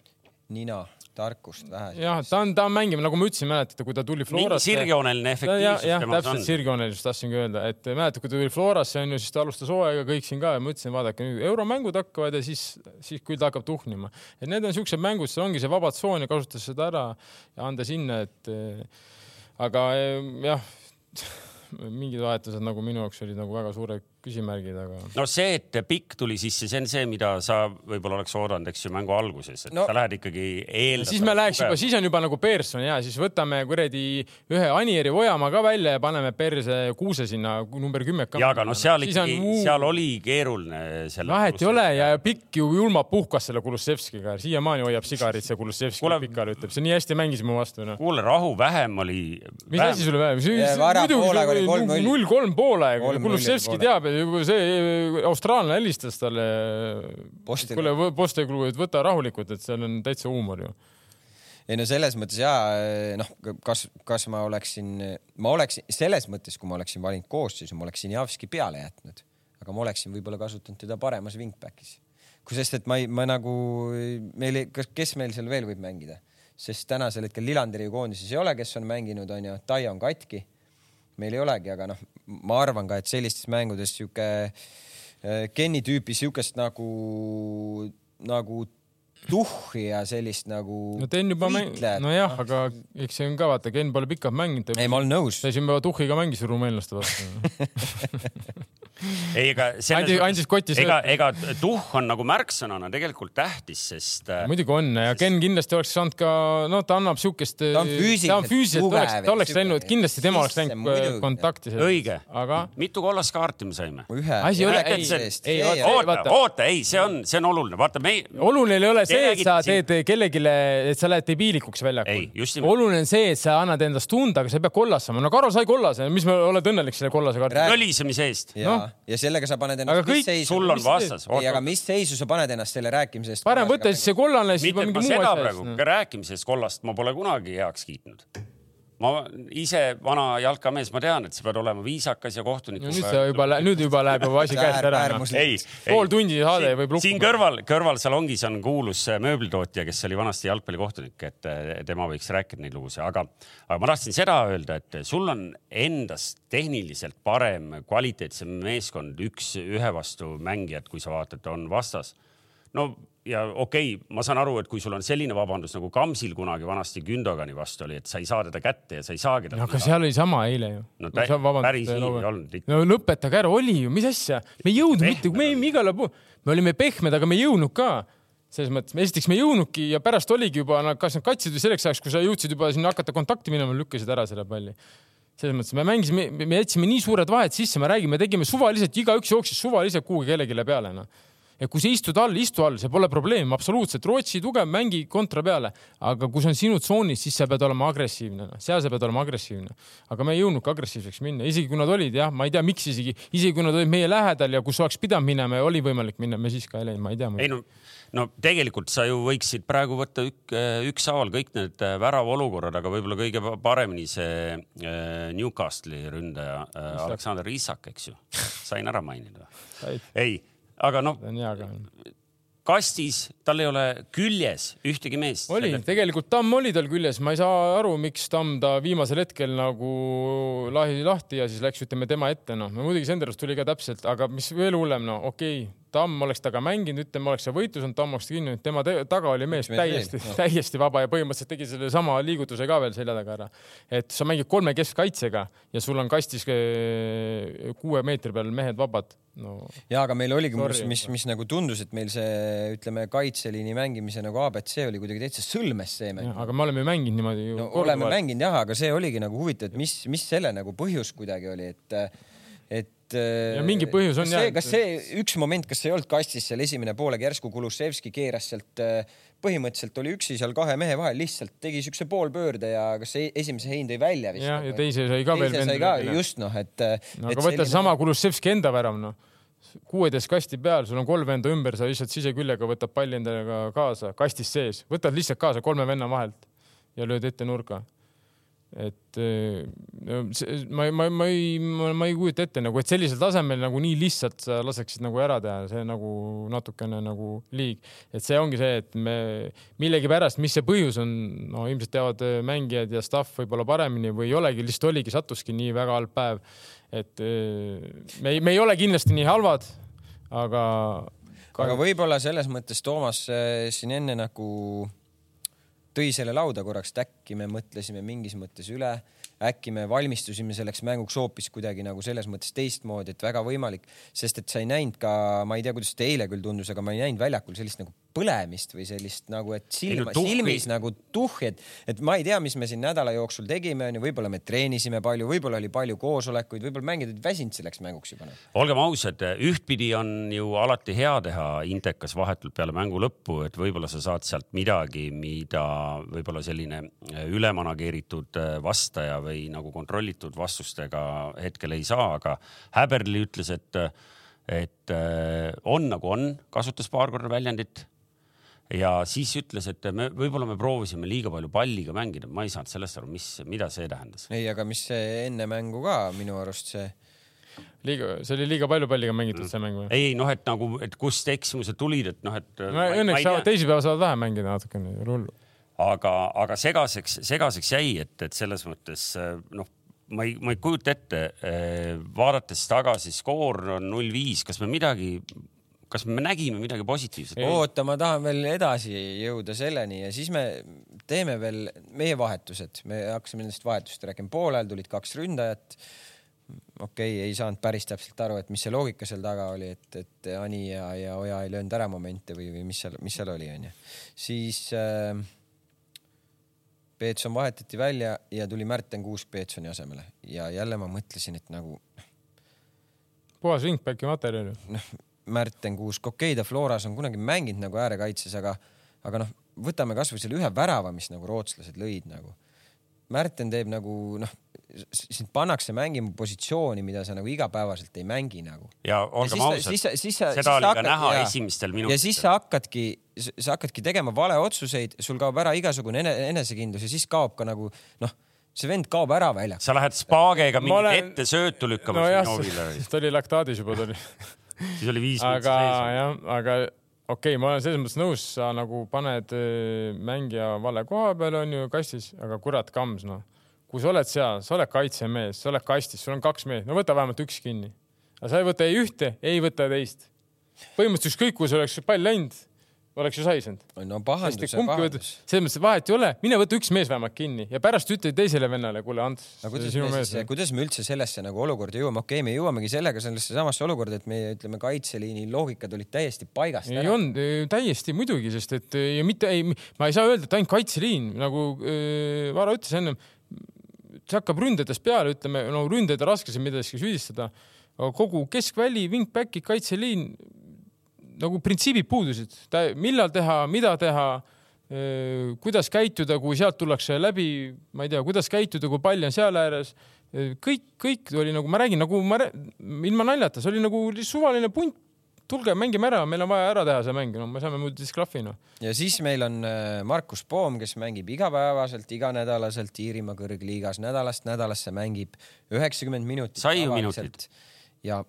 nina, tarkust vähe. jah, ta on, ta on mängima, nagu ma ütlesin, mäletate, kui ta tuli Florasse. sirgjooneline efektiivsus jah, täpselt on. sirgjoonelisust tahtsingi öelda, et mäletad, kui ta tuli Florasse onju, siis ta alustas hooaega kõik siin ka ja ma ütlesin, vaadake nüüd euromängud hakkavad ja siis, siis küll ta hakkab tuhnima. et need on siuksed mängud, seal ongi see vaba tsoon ja kasutada seda ära ja anda sinna, et aga jah, mingid vahetused nagu minu jaoks olid nagu väga suured küsimärgid, aga no see, et pikk tuli sisse, see on see, mida sa võib-olla oleks oodanud, eks ju, mängu alguses, et No- no, sa lähed ikkagi eeldatavalt. siis me läheks juba, siis on juba nagu Pearson ja siis võtame kuradi ühe Anieri Ojamaa ka välja ja paneme perse kuuse sinna number kümme. ja aga noh, seal ikkagi, seal oli keeruline vahet ei ole ja Pikk ju julmalt puhkas selle Kulusevskiga, siiamaani hoiab sigarit see Kulusevski Kuule- pikali ütleb, see nii hästi mängis mu vastu noh. kuule, rahu vähem oli. mis asi sulle vähem, null. kolm null Kulusevski teab, see austraallane helistas talle. Postile. kuule, Posteklu, et võta rahulikult, et seal on täitsa huumor ju. ei no selles mõttes ja noh, kas, kas ma oleksin, ma oleksin selles mõttes, kui ma oleksin valinud koosseisu, ma oleksin Javski peale jätnud, aga ma oleksin võib-olla kasutanud teda paremas wingback'is. sest, et ma ei, ma nagu meil ei, kas, kes meil seal veel võib mängida, sest tänasel hetkel Lillanderi koondises ei ole, kes on mänginud, onju, Tai on katki. meil ei olegi, aga noh, ma arvan ka, et sellistes mängudes sihuke äh, Kenny tüüpi siukest nagu, nagu tuhhi ja sellist nagu no Ken juba mäng-, nojah, aga eks see on ka vaata, Ken pole pikalt mänginud. ei, ma olen nõus. ta siin juba tuhhiga mängis rumeenlaste vastu. ei, ega Andis- andis kotti ega, ega tuhh on nagu märksõnana tegelikult tähtis, sest äh, muidugi on ja Ken kindlasti oleks saanud ka, no ta annab siukest. Ta on füüsiliselt ta on füüsiliselt, tugev oleks, ta oleks läinud, kindlasti tema oleks läinud äh, kontakti. õige, aga mitu kollast kaarti me saime? ühe. Asi ei ole- ei, ei, oota, oota, ei, see on, see on oluline, vaata me ei, oluline ei ole see, et sa räägite siin- teed kellelegi, et sa lähed debiilikuks väljakul oluline on see, et sa annad endast tunda, aga sa ei pea kollas saama. no Karol sai kollase, mis me oled õnnelik selle kollase kaardi Räägi. kõlisemise eest. ja Noh., ja sellega sa paned ennast kõik- seisu, sul on teed? vastas. ei, aga mis seisu sa paned ennast selle rääkimise eest? parem võtta siis see kollane, mitte, et ma seda praegu eest. ka rääkimisest kollast ma pole kunagi heaks kiitnud. Ma ise vana jalkamees, ma tean, et sa pead olema viisakas ja kohtunikuga nüüd sa juba, nüüd juba läheb juba asi käest ära. noh. pool tundi saade võib siin lukku. kõrval, kõrvalsalongis on kuulus äh, mööblitootja, kes oli vanasti jalgpallikohtunik, et äh, tema võiks rääkida neid lugusid, aga, aga ma tahtsin seda öelda, et sul on endast tehniliselt parem, kvaliteetsem meeskond, üks ühe vastu mängijad, kui sa vaatad, on vastas. No ja okei okay,, ma saan aru, et kui sul on selline vabandus nagu Kamsil kunagi vanasti Gündogani vastu oli, et sa ei saa teda kätte ja sa ei saagi teda. aga seal oli sama eile ju. No tä- päris nii ei olnud no lõpetage ära, oli ju, mis asja, me ei jõudnud mitte, me ei igale poole, me olime pehmed, aga me ei jõudnud ka selles mõttes, esiteks me ei jõudnudki ja pärast oligi juba, kas nad katsid või selleks ajaks, kui sa jõudsid juba sinna hakata kontakti minema, lükkasid ära selle palli. selles mõttes me mängisime, me jätsime nii suured vahed sisse, me räägime, tegime suvaliselt, igaüks jooksis suvaliselt kuhugi kellelegi peale, noh ja kui sa istud all, istu all, see pole probleem, absoluutselt. Rootsi tugev, mängi kontra peale, aga kui see on sinu tsoonis, siis sa pead olema agressiivne, seal sa pead olema agressiivne. aga me ei jõudnud ka agressiivseks minna, isegi kui nad olid jah, ma ei tea, miks isegi, isegi kui nad olid meie lähedal ja kus oleks pidanud minema ja oli võimalik minna, me siis ka ei läinud, ma ei tea. ei no, no tegelikult sa ju võiksid praegu võtta ük, ükshaaval kõik need äh, väravaolukorrad, aga võib-olla kõige paremini see äh, Newcastle'i ründaja äh, Aleksander Isak, eks ju, sain ära mainida. ei, aga noh, see on hea ka. kastis, tal ei ole küljes ühtegi meest. oli, tegelikult Tamm oli tal küljes, ma ei saa aru, miks Tamm ta viimasel hetkel nagu lahi lahti ja siis läks, ütleme tema ette, noh, muidugi Senderos tuli ka täpselt, aga mis veel hullem, no okei okay Tamm oleks temaga mänginud, ütleme, oleks see võitlus olnud, Tamm oleks kinni, tema taga oli mees täiesti, no. [LAUGHS] täiesti vaba ja põhimõtteliselt tegi selle sama liigutuse ka veel selja taga ära. et sa mängid kolme keskkaitsega ja sul on kastis eh, kuue meetri peal mehed vabad no,. ja aga meil oligi, mis, mis, mis nagu tundus, et meil see, ütleme, kaitseliini mängimise nagu abc oli kuidagi täitsa sõlmes see mäng. aga me oleme ju mänginud niimoodi ju no,. oleme mänginud jah, aga see oligi nagu huvitav, et mis, mis selle nagu põhjus kuidagi oli, et et et. ja mingi põhjus on jah. kas see üks moment, kas ei olnud kastis seal esimene poolega, järsku Kulusevski keeras sealt, äh, põhimõtteliselt oli üksi seal kahe mehe vahel, lihtsalt tegi siukse poolpöörde ja kas see esimese hein tõi välja vist? jah, ja teise sai ka teise veel. ka, just noh, et no,. aga võta selline... seesama Kulusevski enda värav noh kuueteist kasti peal, sul on kolm venda ümber, sa lihtsalt siseküljega võtad palli endaga kaasa, kastis sees, võtad lihtsalt kaasa kolme venna vahelt ja lööd ette nurka et äh, ma, ma, ma ei, ma ei kujuta ette nagu, et sellisel tasemel nagu nii lihtsalt sa laseksid nagu ära teha, see nagu natukene nagu liig. et see ongi see, et me millegipärast, mis see põhjus on, no ilmselt teavad äh, mängijad ja staff võib-olla paremini või ei olegi, lihtsalt oligi, sattuski nii väga halb päev. et äh, me ei, me ei ole kindlasti nii halvad, aga. aga võib-olla selles mõttes Toomas siin enne nagu tõi selle lauda korraks, et äkki me mõtlesime mingis mõttes üle äkki me valmistusime selleks mänguks hoopis kuidagi nagu selles mõttes teistmoodi, et väga võimalik, sest et sa ei näinud ka, ma ei tea, kuidas teile küll tundus, aga ma ei näinud väljakul sellist nagu põlemist või sellist nagu, et silma, silmis nagu tuhhi, et, et ma ei tea, mis me siin nädala jooksul tegime, onju, võib-olla me treenisime palju, võib-olla oli palju koosolekuid, võib-olla mängijad olid väsinud selleks mänguks juba. Noh. olgem ausad, ühtpidi on ju alati hea teha intekas vahetult peale mängu lõppu, et võib-olla sa saad sealt midagi, mida võib-olla selline ülemanageeritud vastaja või või nagu kontrollitud vastustega hetkel ei saa, aga Häberli ütles, et, et äh, on nagu on, kasutas paar korda väljendit ja siis ütles, et me võib-olla me proovisime liiga palju palliga mängida, ma ei saanud sellest aru, mis, mida see tähendas. ei, aga mis see enne mängu ka minu arust see liiga, see oli liiga palju palliga mängitud, see mäng või? ei, noh, et nagu, et kust eksimused tulid, et noh, et no,. õnneks saavad teisipäeval saavad vähe mängida natukene, ei ole hullu aga, aga segaseks, segaseks jäi, et, et selles mõttes noh, ma ei, ma ei kujuta ette, eh, vaadates tagasi, skoor on null viis, kas me midagi, kas me nägime midagi positiivset? oota, ma tahan veel edasi jõuda selleni ja siis me teeme veel meie vahetused, me hakkasime nendest vahetustest rääkima, poolel tulid kaks ründajat okei okay,, ei saanud päris täpselt aru, et mis see loogika seal taga oli, et, et Ani ja, ja Oja ei löönud ära momente või, või mis seal, mis seal oli, onju. siis äh, Peetson vahetati välja ja tuli Märten Kuusk Peetsoni asemele ja jälle ma mõtlesin, et nagu. puhas wingbacki materjal ju. noh, [LAUGHS] Märten Kuusk, okei okay,, ta Floras on kunagi mänginud nagu äärekaitses, aga, aga noh, võtame kasvõi selle ühe värava, mis nagu rootslased lõid nagu. Märten teeb nagu noh, sind pannakse mängima positsiooni, mida sa nagu igapäevaselt ei mängi nagu. ja olgem ausad, seda oli ka näha ja, esimestel minutitel. ja siis sa hakkadki, sa hakkadki tegema valeotsuseid, sul kaob ära igasugune enesekindlus ja siis kaob ka nagu noh see vend kaob ära väljalt. sa lähed spaagega mingit olen... ette söötu lükkama no. ta oli laktaadis juba tuli [LAUGHS] siis oli viis minutit sees. aga jah, aga okei okay,, ma olen selles mõttes nõus, sa nagu paned äh, mängija vale koha peal onju kastis, aga kurat, Kams noh kui sa oled seal, sa oled kaitsemees, sa oled kastis, sul on kaks meest, no võta vähemalt üks kinni. aga sa ei võta ei ühte, ei võta teist. põhimõtteliselt ükskõik, kuhu see oleks pall läinud, oleks ju saisnud. no pahandus ja pahandus. selles mõttes vahet ei ole, mine võta üks mees vähemalt kinni ja pärast ütle teisele vennale, kuule Ants. aga kuidas me, siis, kuidas me üldse sellesse nagu olukorda jõuame, okei okay,, me jõuamegi sellega sellesse samasse olukorda, et meie ütleme, kaitseliini loogikad olid täiesti paigast ära. ei olnud, täiesti muidugi, sest et ja mitte ei, ma ei saa öelda, et ainult kaitseliin nagu äh, Vara ütles ennem see hakkab ründadest peale, ütleme, no ründajaid on raske siin milleski süüdistada, aga kogu keskväli, wingback'id, kaitseliin nagu printsiibid puudusid, millal teha, mida teha, kuidas käituda, kui sealt tullakse läbi, ma ei tea, kuidas käituda, kui pall on seal ääres. kõik, kõik oli nagu ma räägin, nagu ma ilma naljata, see oli nagu suvaline punt tulge, mängime ära, meil on vaja ära teha see mäng, no me saame muidu disklahvi noh. ja siis meil on Markus Poom, kes mängib igapäevaselt, iganädalaselt Iirimaa kõrgliigas nädalast nädalasse mängib üheksakümmend minutit. sai ju minutit. ja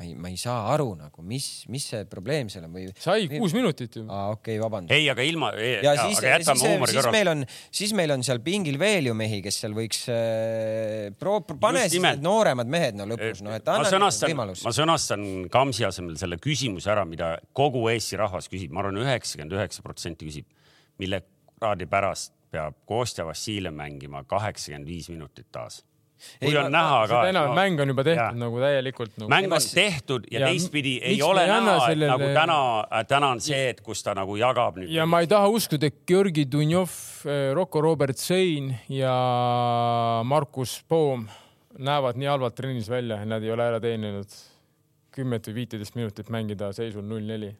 ma ei, ma ei saa aru nagu, mis, mis see probleem seal on või? sai kuus minutit ju. aa, okei okay,, vabandust. ei, aga ilma. ja siis, siis, siis meil on, siis meil on seal pingil veel ju mehi, kes seal võiks äh,, pro-, pane siis need nooremad mehed no lõpus, noh, et anna sõnastan, võimalus. ma sõnastan Kamsi asemel selle küsimuse ära, mida kogu Eesti rahvas küsib, ma arvan, üheksakümmend üheksa protsenti küsib, mille kraadi pärast peab Kostja Vassiljev mängima kaheksakümmend viis minutit taas kui ei, on näha ka. enam no, mäng on juba tehtud ja. nagu täielikult nagu.. mäng on tehtud ja, ja teistpidi ei ole näha, sellele... nagu täna, täna on see, et kus ta nagu jagab nüüd. ja ma ei taha uskuda, et Georgi Dunjov, eh, Rocco Robert Sein ja Markus Poom näevad nii halvalt trennis välja, nad ei ole ära teeninud kümmet või viiteist minutit mängida seisul null neli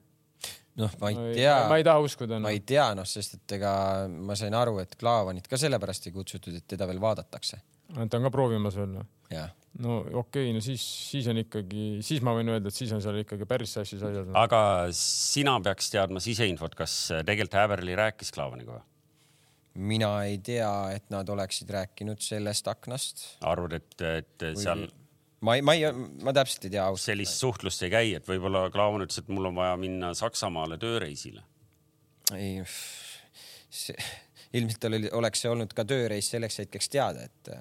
noh, ma ei tea. ma ei taha uskuda no.. ma ei tea, noh, sest et ega ma sain aru, et Klaavanit ka sellepärast ei kutsutud, et teda veel vaadatakse. Ta on ka proovimas veel või? jah no okei okay,, no siis, siis on ikkagi, siis ma võin öelda, et siis on seal ikkagi päris sassis asjad. aga sina peaks teadma siseinfot, kas tegelikult Häverli rääkis Klaavaniga või? mina ei tea, et nad oleksid rääkinud sellest aknast. arvad, et, et Või... seal ma ei, ma ei, ma täpselt ei tea sellist suhtlust ei käi, et võib-olla Klaavan ütles, et mul on vaja minna Saksamaale tööreisile. ei, [LAUGHS] ilmselt oli, oleks see olnud ka tööreis selleks hetkeks teada, et,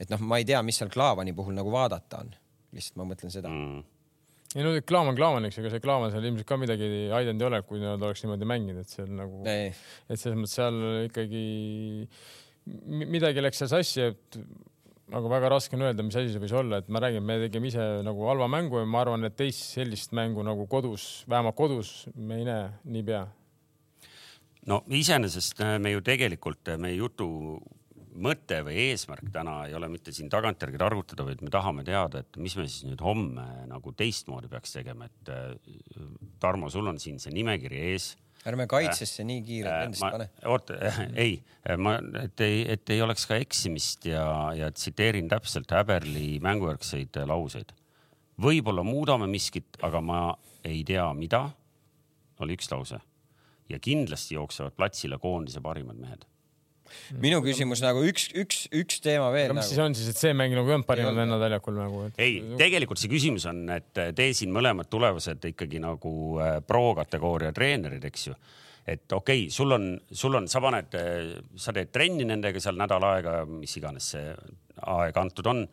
et noh, ma ei tea, mis seal Klaavani puhul nagu vaadata on. lihtsalt ma mõtlen seda mm ei no Klaavan Klaavaniks, ega see Klaavan seal ilmselt ka midagi aidanud ei ole, kui nad oleks niimoodi mänginud, et on nagu, et selles mõttes seal ikkagi midagi läks seal sassi, et aga väga raske on öelda, mis asi see võis olla, et ma räägin, me tegime ise nagu halva mängu ja ma arvan, et teist sellist mängu nagu kodus, vähemalt kodus me ei näe niipea. no iseenesest äh, me ju tegelikult, äh, meie jutu mõte või eesmärk täna ei ole mitte siin tagantjärgi targutada, vaid me tahame teada, et mis me siis nüüd homme nagu teistmoodi peaks tegema, et äh, Tarmo, sul on siin see nimekiri ees ärme kaitsesse äh, nii kiirelt äh, endast pane. oota äh,, ei, ma, et ei, et ei oleks ka eksimist ja, ja tsiteerin täpselt Häberli mängujärgseid lauseid. võib-olla muudame miskit, aga ma ei tea, mida, oli üks lause. ja kindlasti jooksevad platsile koondise parimad mehed minu küsimus nagu üks, üks, üks teema veel. mis nagu. siis on siis, et see mäng nagu ei olnud parimad vennad väljakul nagu et...? ei, tegelikult see küsimus on, et te siin mõlemad tulevased ikkagi nagu äh, pro-kategooria treenerid, eks ju et okei okay,, sul on, sul on, sa paned, äh, sa teed trenni nendega seal nädal aega, mis iganes see aeg antud on.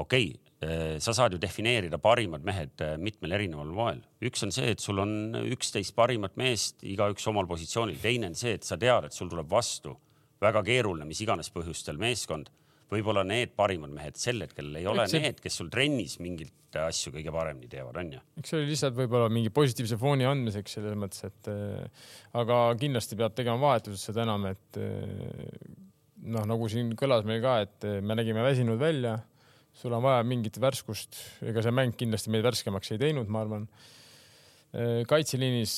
okei okay,, äh, sa saad ju defineerida parimad mehed mitmel erineval moel. üks on see, et sul on üksteist parimat meest, igaüks omal positsioonil. teine on see, et sa tead, et sul tuleb vastu väga keeruline, mis iganes põhjustel meeskond, võib-olla need parimad mehed sel hetkel ei ole see... need, kes sul trennis mingeid asju kõige paremini teevad, onju. eks see oli lihtsalt võib-olla mingi positiivse fooni andmiseks selles mõttes, et äh, aga kindlasti peab tegema vahetuses seda enam, et äh, noh, nagu siin kõlas meil ka, et äh, me nägime väsinud välja, sul on vaja mingit värskust, ega see mäng kindlasti meid värskemaks ei teinud, ma arvan. kaitseliinis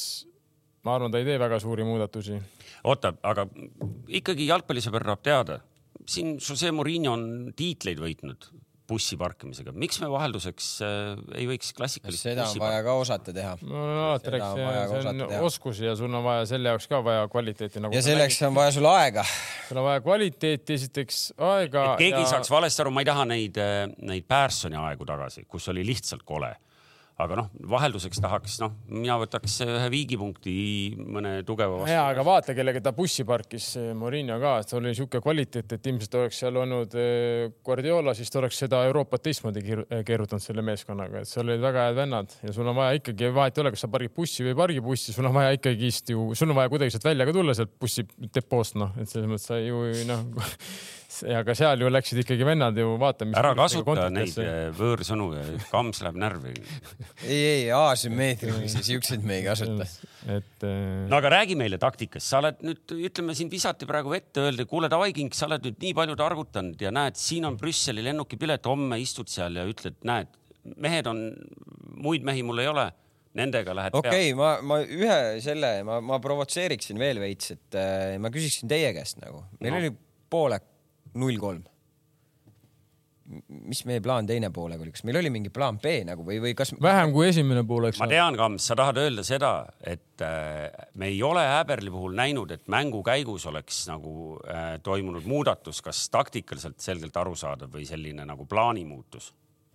ma arvan, ta ei tee väga suuri muudatusi. oota, aga ikkagi jalgpallisõber tahab teada, siin Jose Murillo on tiitleid võitnud bussi parkimisega, miks me vahelduseks äh, ei võiks klassikalist seda on vaja ka osata teha. no alati rääkis, see on oskus ja sul on vaja selle jaoks ka vaja kvaliteeti nagu. ja selleks nägid. on vaja sul aega. sul on vaja kvaliteeti, esiteks aega. keegi ja... saaks valesti aru, ma ei taha neid, äh, neid Pärsoni aegu tagasi, kus oli lihtsalt kole aga noh, vahelduseks tahaks, noh, mina võtaks ühe viigipunkti mõne tugeva vastu. ja, aga vaata, kellega ta bussi parkis, Morinho ka, et oli niisugune kvaliteet, et ilmselt oleks seal olnud eh, Guardiola, siis ta oleks seda Euroopat teistmoodi keerutanud selle meeskonnaga, et seal olid väga head vennad ja sul on vaja ikkagi, vahet ei ole, kas sa pargid bussi või ei pargi bussi, sul on vaja ikkagist ju, sul on vaja kuidagi sealt välja ka tulla sealt bussi depoost, noh, et selles mõttes sa ju noh [LAUGHS] aga seal ju läksid ikkagi vennad ju vaatama. ära kasuta neid eh, võõrsõnu ja kams läheb närvi ei, ei asümmeetrilisi siukseid me ei kasuta. et äh.... no aga räägi meile taktikast, sa oled nüüd, ütleme siin visati praegu vette, öeldi, kuule davai King, sa oled nüüd nii palju targutanud ja näed, siin on Brüsseli lennukipilet, homme istud seal ja ütled, näed, mehed on, muid mehi mul ei ole nendega lähed okei okay,, ma, ma ühe selle, ma, ma provotseeriksin veel veits, et äh, ma küsiksin teie käest nagu, meil no. oli poolek null kolm. mis meie plaan teine poolega oli, kas meil oli mingi plaan B nagu või, või kas? vähem kui esimene pool, eks. ma tean, Kams, sa tahad öelda seda, et äh, me ei ole Häberli puhul näinud, et mängu käigus oleks nagu äh, toimunud muudatus, kas taktikaliselt selgelt arusaadav või selline nagu plaani muutus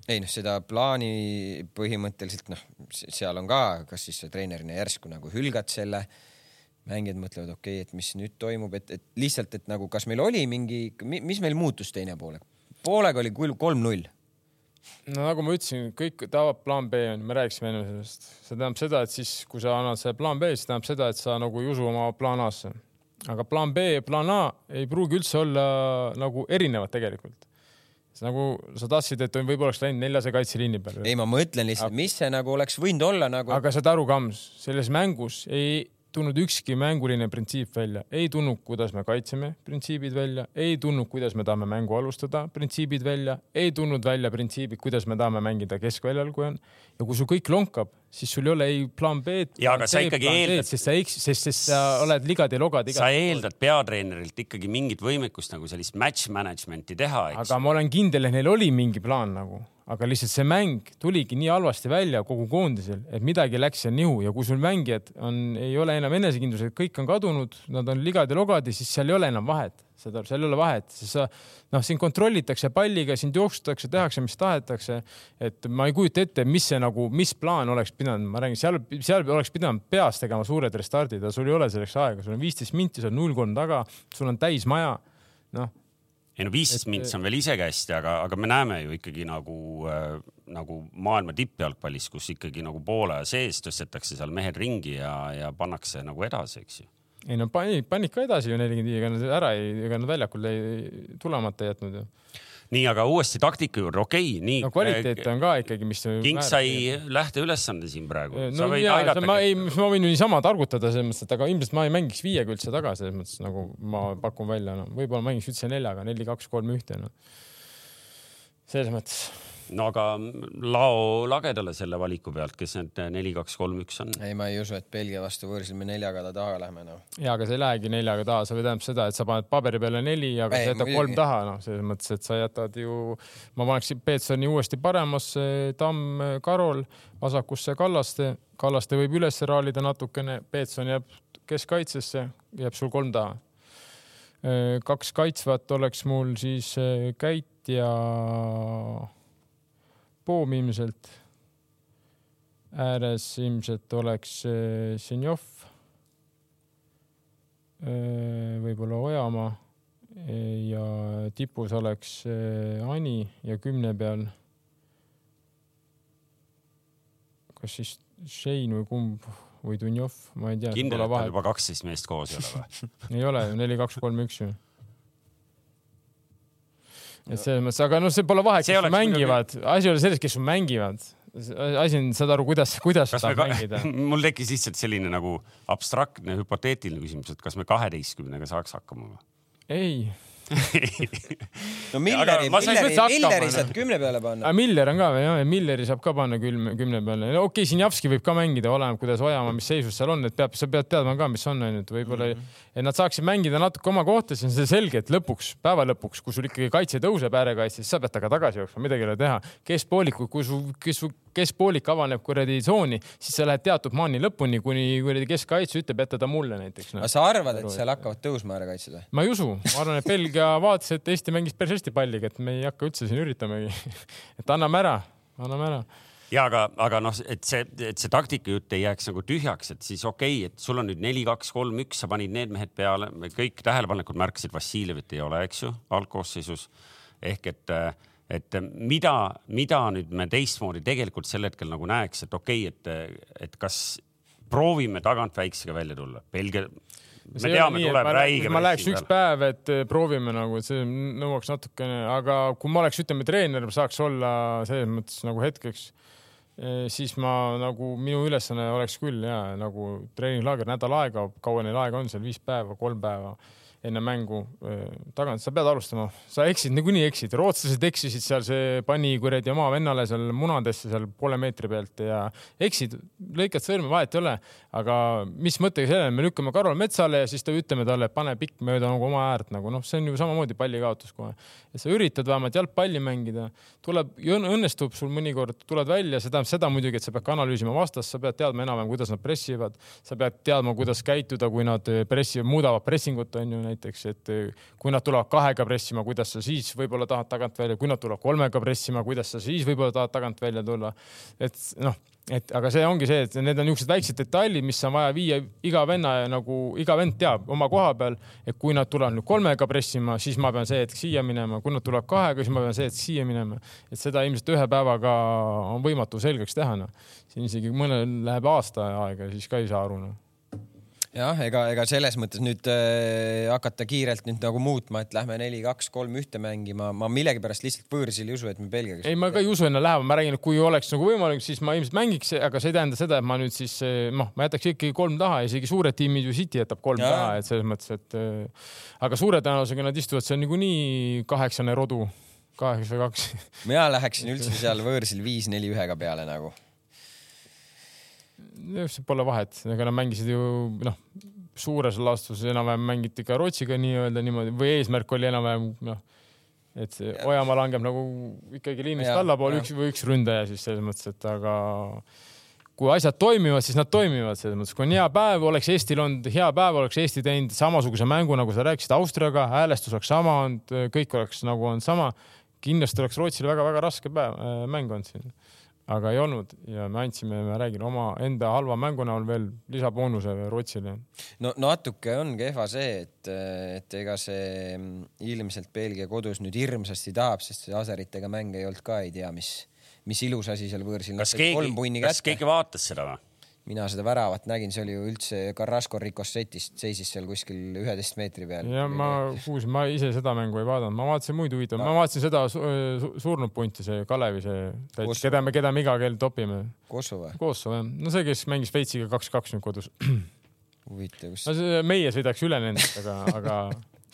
ei noh, seda plaani põhimõtteliselt noh, seal on ka, kas siis treenerina järsku nagu hülgad selle, mängijad mõtlevad, okei okay,, et mis nüüd toimub, et, et lihtsalt, et nagu, kas meil oli mingi, mis meil muutus teine poolek? poolega oli kolm-null no nagu ma ütlesin, kõik tahavad plaan B on, me rääkisime enne sellest, see tähendab seda, et siis, kui sa annad selle plaan B, siis tähendab seda, et sa nagu ei usu oma plaan A-sse. aga plaan B ja plaan A ei pruugi üldse olla nagu erinevad tegelikult nagu sa tahtsid, et võib-olla oleks läinud neljase kaitseliini peale. ei, ma mõtlen lihtsalt, mis see nagu oleks võinud olla nagu. aga saad aru, Kams, selles mängus ei tulnud ükski mänguline printsiip välja, ei tulnud, kuidas me kaitseme, printsiibid välja, ei tulnud, kuidas me tahame mängu alustada, printsiibid välja, ei tulnud välja printsiibid, kuidas me tahame mängida keskväljal, kui on. ja kui sul kõik lonkab, siis sul ei ole ei plaan B-d. ja aga sa ikkagi eeldad. sest sa eks-, sest, sest sa oled ligad-logad. sa eeldad peatreenerilt ikkagi mingit võimekust nagu sellist match management'i teha, eks. aga ma olen kindel, et neil oli mingi plaan nagu aga lihtsalt see mäng tuligi nii halvasti välja kogu koondisel, et midagi läks seal nihu. Ja kui sul mängijad on, ei ole enam enesekindlused, kõik on kadunud, nad on ligad-logad ja siis seal ei ole enam vahet, aru, seal ei ole vahet, sest sa noh, sind kontrollitakse palliga, sind jooksutakse, tehakse, mis tahetakse. et ma ei kujuta ette, mis see nagu, mis plaan oleks pidanud, ma räägin, seal, seal oleks pidanud peas tegema suured restardid, aga sul ei ole selleks aega, sul on viisteist minti, sa oled null kolm taga, sul on täis maja. noh ei no viisteist mints on veel isekästi, aga, aga me näeme ju ikkagi nagu äh,, nagu maailma tippjalgpallis, kus ikkagi nagu poole sees tõstetakse seal mehed ringi ja, ja pannakse nagu edasi, eks ju. ei no panid, panid ka edasi ju nelikümmend viis, ega nad ära ei, ega nad väljakul ei tulemata jätnud ju nii, aga uuesti taktika juurde, okei okay,, nii. no kvaliteet on ka ikkagi, mis. King sai lähteülesande siin praegu. no võid jaa, aidata. ma ei, ma võin ju niisama targutada selles mõttes, et aga ilmselt ma ei mängiks viiega üldse taga, selles mõttes nagu ma pakun välja, no võib-olla mängiks üldse neljaga, neli, kaks, kolm, ühte, noh. selles mõttes no aga lao lagedale selle valiku pealt, kes need neli, kaks, kolm, üks on? ei, ma ei usu, et Belgia vastu võõrsil me neljaga taha lähme noh. ja, aga sa ei lähegi neljaga taha, see tähendab seda, et sa paned paberi peale neli, aga ei, sa jätad kolm taha, noh, selles mõttes, et sa jätad ju, ma paneksin Peetsoni uuesti paremasse, Tamm, Karol, vasakusse Kallaste, Kallaste võib üles raalida natukene, Peetson jääb keskkaitsesse, jääb sul kolm taha kaks kaitsvat oleks mul siis Käit ja Poom ilmselt. ääres ilmselt oleks Ženjov. Äh, võib-olla Ojamaa ja tipus oleks äh, Ani ja kümne peal. kas siis Šein või kumb või Dunjov, ma ei tea. kindel, et on juba kaksteist meest koos ei ole või? [LAUGHS] ei ole neli, kaks, kolm, üks ju et selles mõttes, aga noh, see pole vahet, kes mängivad, asi ei ole selles, kes mängivad. asi on, saad aru, kuidas, kuidas sa tahad mängida. [LAUGHS] mul tekkis lihtsalt selline nagu abstraktne hüpoteetiline küsimus, et kas me kaheteistkümnega saaks hakkama või? ei [LAUGHS] no Milleri, Milleri, Milleri saad kümne peale panna. Miller on ka või jah, Milleri saab ka panna külm, kümne peale. okei okay,, Sinjavski võib ka mängida, oleneb, kuidas Ojamaa, mis seisus seal on, et peab, sa pead teadma ka, mis on, onju, et võib-olla mm, -hmm. et nad saaksid mängida natuke oma kohta, siis on see selge, et lõpuks, päeva lõpuks, kui sul ikkagi kaitse tõuseb, äärekaitse, siis sa pead temaga tagasi jooksma, midagi ei ole teha. keskpoolikud, kui su, kes su keskpoolik avaneb kuradi tsooni, siis sa lähed teatud maani lõpuni, kuni kuradi keskkaitse ütleb, jäta ta mulle näiteks no.. aga sa arvad, et seal hakkavad tõusma äärekaitsed või? ma ei usu, ma arvan, et Belgia [LAUGHS] vaatas, et Eesti mängis päris hästi palliga, et me ei hakka üldse siin üritamegi. [LAUGHS] Et anname ära, anname ära. Ja aga, aga noh, et see, et see taktika jutt ei jääks nagu tühjaks, et siis okei okay,, et sul on nüüd neli, kaks, kolm, üks, sa panid need mehed peale, kõik tähelepanelikud märkasid, Vassiljevit ei ole, eks ju, algkoosseisus. Ehk et, et mida, mida nüüd me teistmoodi tegelikult sel hetkel nagu näeks, et okei okay,, et, et kas proovime tagant väiksega välja tulla, Belgia me teame, tuleb räige. ma läheks üks päev, et eh, proovime nagu, et see nõuaks natukene, aga kui ma oleks, ütleme, treener, saaks olla selles mõttes nagu hetkeks, siis ma nagu minu ülesanne oleks küll ja nagu treeninglaager nädal aega, kaua neil aega on seal, viis päeva, kolm päeva enne mängu tagant, sa pead alustama, sa eksid, niikuinii eksid, rootslased eksisid seal, see pani kuradi oma vennale seal munadesse seal poole meetri pealt ja eksid, lõikad sõrme, vahet ei ole. aga mis mõttega sellele, me lükkame Karol metsale ja siis ta ütleme talle, pane pikk mööda nagu oma äärt nagu noh, see on ju samamoodi pallikaotus kohe. ja sa üritad vähemalt jalgpalli mängida, tuleb, õnnestub sul mõnikord, tuled välja, see tähendab seda muidugi, et sa pead ka analüüsima vastast, sa pead teadma enam-vähem, kuidas nad pressivad, sa pead teadma, kuidas käituda, kui nad pressivad, muudavad pressingut, onju näiteks, et kui nad tulevad kahega pressima, kuidas sa siis võib-olla tahad tagant välja, kui nad tulevad kolmega pressima, kuidas sa siis võib-olla tahad tagant välja tulla. et noh et aga see ongi see, et need on niisugused väiksed detailid, mis on vaja viia iga venna nagu iga vend teab oma koha peal, et kui nad tulevad nüüd kolmega pressima, siis ma pean see hetk siia minema, kui nad tulevad kahega, siis ma pean see hetk siia minema. et seda ilmselt ühe päevaga on võimatu selgeks teha, noh. siin isegi mõnel läheb aasta aega, siis ka ei saa aru, noh jah, ega, ega selles mõttes nüüd äh, hakata kiirelt nüüd nagu muutma, et lähme neli, kaks, kolm, ühte mängima, ma millegipärast lihtsalt võõrsil ei usu, et me Belgiaga. ei, ma ka ei usu enne lähema, ma räägin, et kui oleks nagu võimalik, siis ma ilmselt mängiks, aga see ei tähenda seda, et ma nüüd siis äh, noh, ma jätaks ikkagi kolm taha, isegi suured tiimid ju City jätab kolm ja. taha, et selles mõttes, et äh, aga suure tõenäosusega nad istuvad seal niikuinii kaheksane rodu, kaheksa kaks. mina läheksin üldse [LAUGHS] seal võõrsil viis-neli ühega peale nagu Pole vahet, ega nad mängisid ju noh, suures laastuses enam-vähem mängiti ka Rootsiga nii-öelda niimoodi või eesmärk oli enam-vähem noh, et see Ojamaa langeb nagu ikkagi liinist allapoole üks või üks ründaja siis selles mõttes, et aga kui asjad toimivad, siis nad toimivad selles mõttes, kui on hea päev, oleks Eestil olnud hea päev, oleks Eesti teinud samasuguse mängu, nagu sa rääkisid Austriaga, häälestus oleks sama olnud, kõik oleks nagu olnud sama. kindlasti oleks Rootsil väga-väga raske päev, äh, mäng olnud siin aga ei olnud ja me andsime, ma räägin, omaenda halva mängu näol veel lisaboonuse Rootsile. no natuke on kehva see, et, et ega see ilmselt Belgia kodus nüüd hirmsasti tahab, sest see aseritega mäng ei olnud ka ei tea mis, mis ilus asi seal võõrsil. kas keegi, kas keegi vaatas seda või? Mina seda väravat nägin, see oli ju üldse Carrasco Ricossetist seisis seal kuskil üheteist meetri peal. ja ma kuulsin, ma ise seda mängu ei vaadanud, ma vaatasin muid huvitavaid no., ma vaatasin seda su su surnud punti, see Kalevi, see, keda me, keda me iga kell topime. Kosovo? Kosovo jah, no see, kes mängis Šveitsiga kaks-kaks nüüd kodus. huvitav, kus. no meie sõidaks üle nendest, aga, aga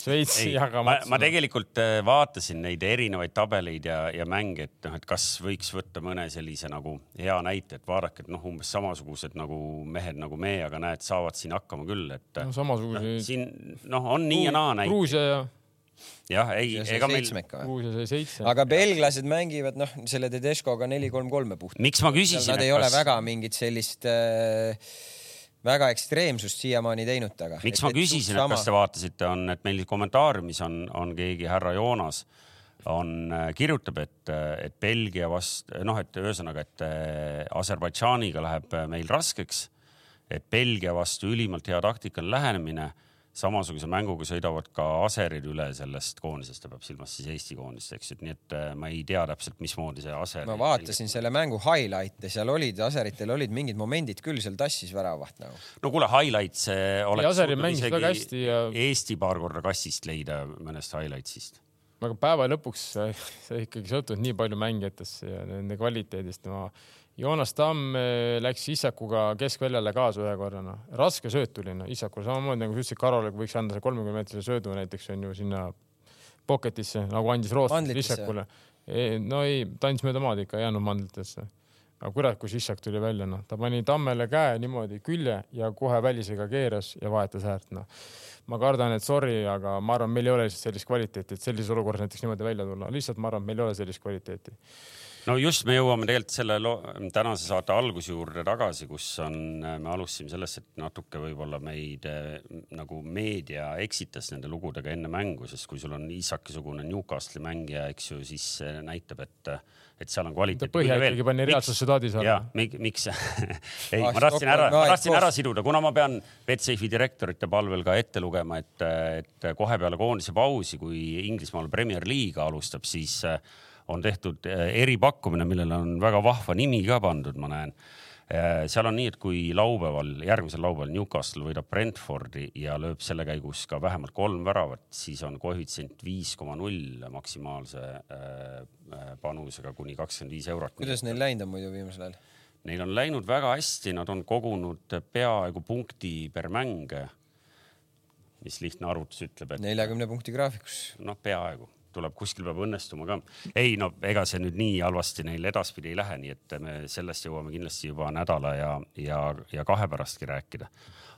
Šveitsi jagamaks. ma tegelikult äh, vaatasin neid erinevaid tabeleid ja, ja mänge, et noh, et kas võiks võtta mõne sellise nagu hea näite, et vaadake, et noh, umbes samasugused nagu mehed nagu me, aga näed, saavad siin hakkama küll, et no,. samasuguseid no,. siin noh, on nii ja naa näiteid. Gruusia ja jah, ei, ega meil. Gruusia sai seitse. aga belglased mängivad noh, selle Tedescoga neli-kolm-kolme puht. miks ma küsisin? Nad ei kas... ole väga mingit sellist äh, väga ekstreemsust siiamaani teinud taga. miks et, ma küsisin, et kas te vaatasite, on, et meil kommentaariumis on, on keegi härra Joonas on, äh, kirjutab, et, et Belgia vast-, noh, et ühesõnaga, et äh, Aserbaidžaaniga läheb meil raskeks, et Belgia vastu ülimalt hea taktikaline lähenemine samasuguse mänguga sõidavad ka aserid üle sellest koondisest, ta peab silmas siis Eesti koondist, eks ju, nii et äh, ma ei tea täpselt, mismoodi see aser. ma vaatasin selle mängu highlight'e, seal olid, aseritel olid mingid momendid küll, seal tassis väravat nagu. no kuule, highlights oleks. aserid mängisid väga hästi ja. Eesti paar korda kassist leida mõnest highlights'ist aga päeva lõpuks [LAUGHS] sa ikkagi sõltud nii palju mängijatest ja nende kvaliteedist, ma Joonas Tamm eh, läks Issakuga keskväljale kaasa ühe korra, noh. raske sööt tuli, noh, Issakule samamoodi nagu sa ütlesid, Karole võiks anda see kolmekümne meetrise söödu näiteks on ju sinna pocket'isse, nagu andis Rootsi Issakule. no ei, ta andis mööda maad ikka, ei andnud mandlitesse. aga kurat, kus Issak tuli välja, noh, ta pani Tammele käe niimoodi külje ja kohe välisega keeras ja vahetas äärt, noh. ma kardan, et sorry, aga ma arvan, meil ei ole lihtsalt sellist kvaliteeti, et sellises olukorras näiteks niimoodi välja tulla, lihtsalt ma arvan, et meil ei ole sellist kvaliteeti no just, me jõuame tegelikult selle tänase saate alguse juurde tagasi, kus on, me alustasime sellest, et natuke võib-olla meid eh, nagu meedia eksitas nende lugudega enne mängu, sest kui sul on Isaki-sugune Newcastle'i mängija, eks ju, siis see näitab, et, et seal on kvaliteet. põhja ikkagi pani reaalsusse taadis alla. jah, miks [LAUGHS] ei, ma tahtsin ära, ma tahtsin ära siduda, kuna ma pean Betsafe'i direktorite palvel ka ette lugema, et, et kohe peale koondise pausi, kui Inglismaal Premier League alustab, siis on tehtud äh, eripakkumine, millele on väga vahva nimi ka pandud, ma näen. Äh, seal on nii, et kui laupäeval, järgmisel laupäeval Newcastle võidab Brentfordi ja lööb selle käigus ka vähemalt kolm väravat, siis on koefitsient viis koma null maksimaalse äh, panusega kuni kakskümmend viis eurot. kuidas neil läinud on muidu viimasel ajal? Neil on läinud väga hästi, nad on kogunud peaaegu punkti per mäng. mis lihtne arvutus ütleb, et. neljakümne punkti graafikus. noh, peaaegu tuleb, kuskil peab õnnestuma ka. ei no ega see nüüd nii halvasti neil edaspidi ei lähe, nii et me sellest jõuame kindlasti juba nädala ja, ja, ja kahe pärastki rääkida.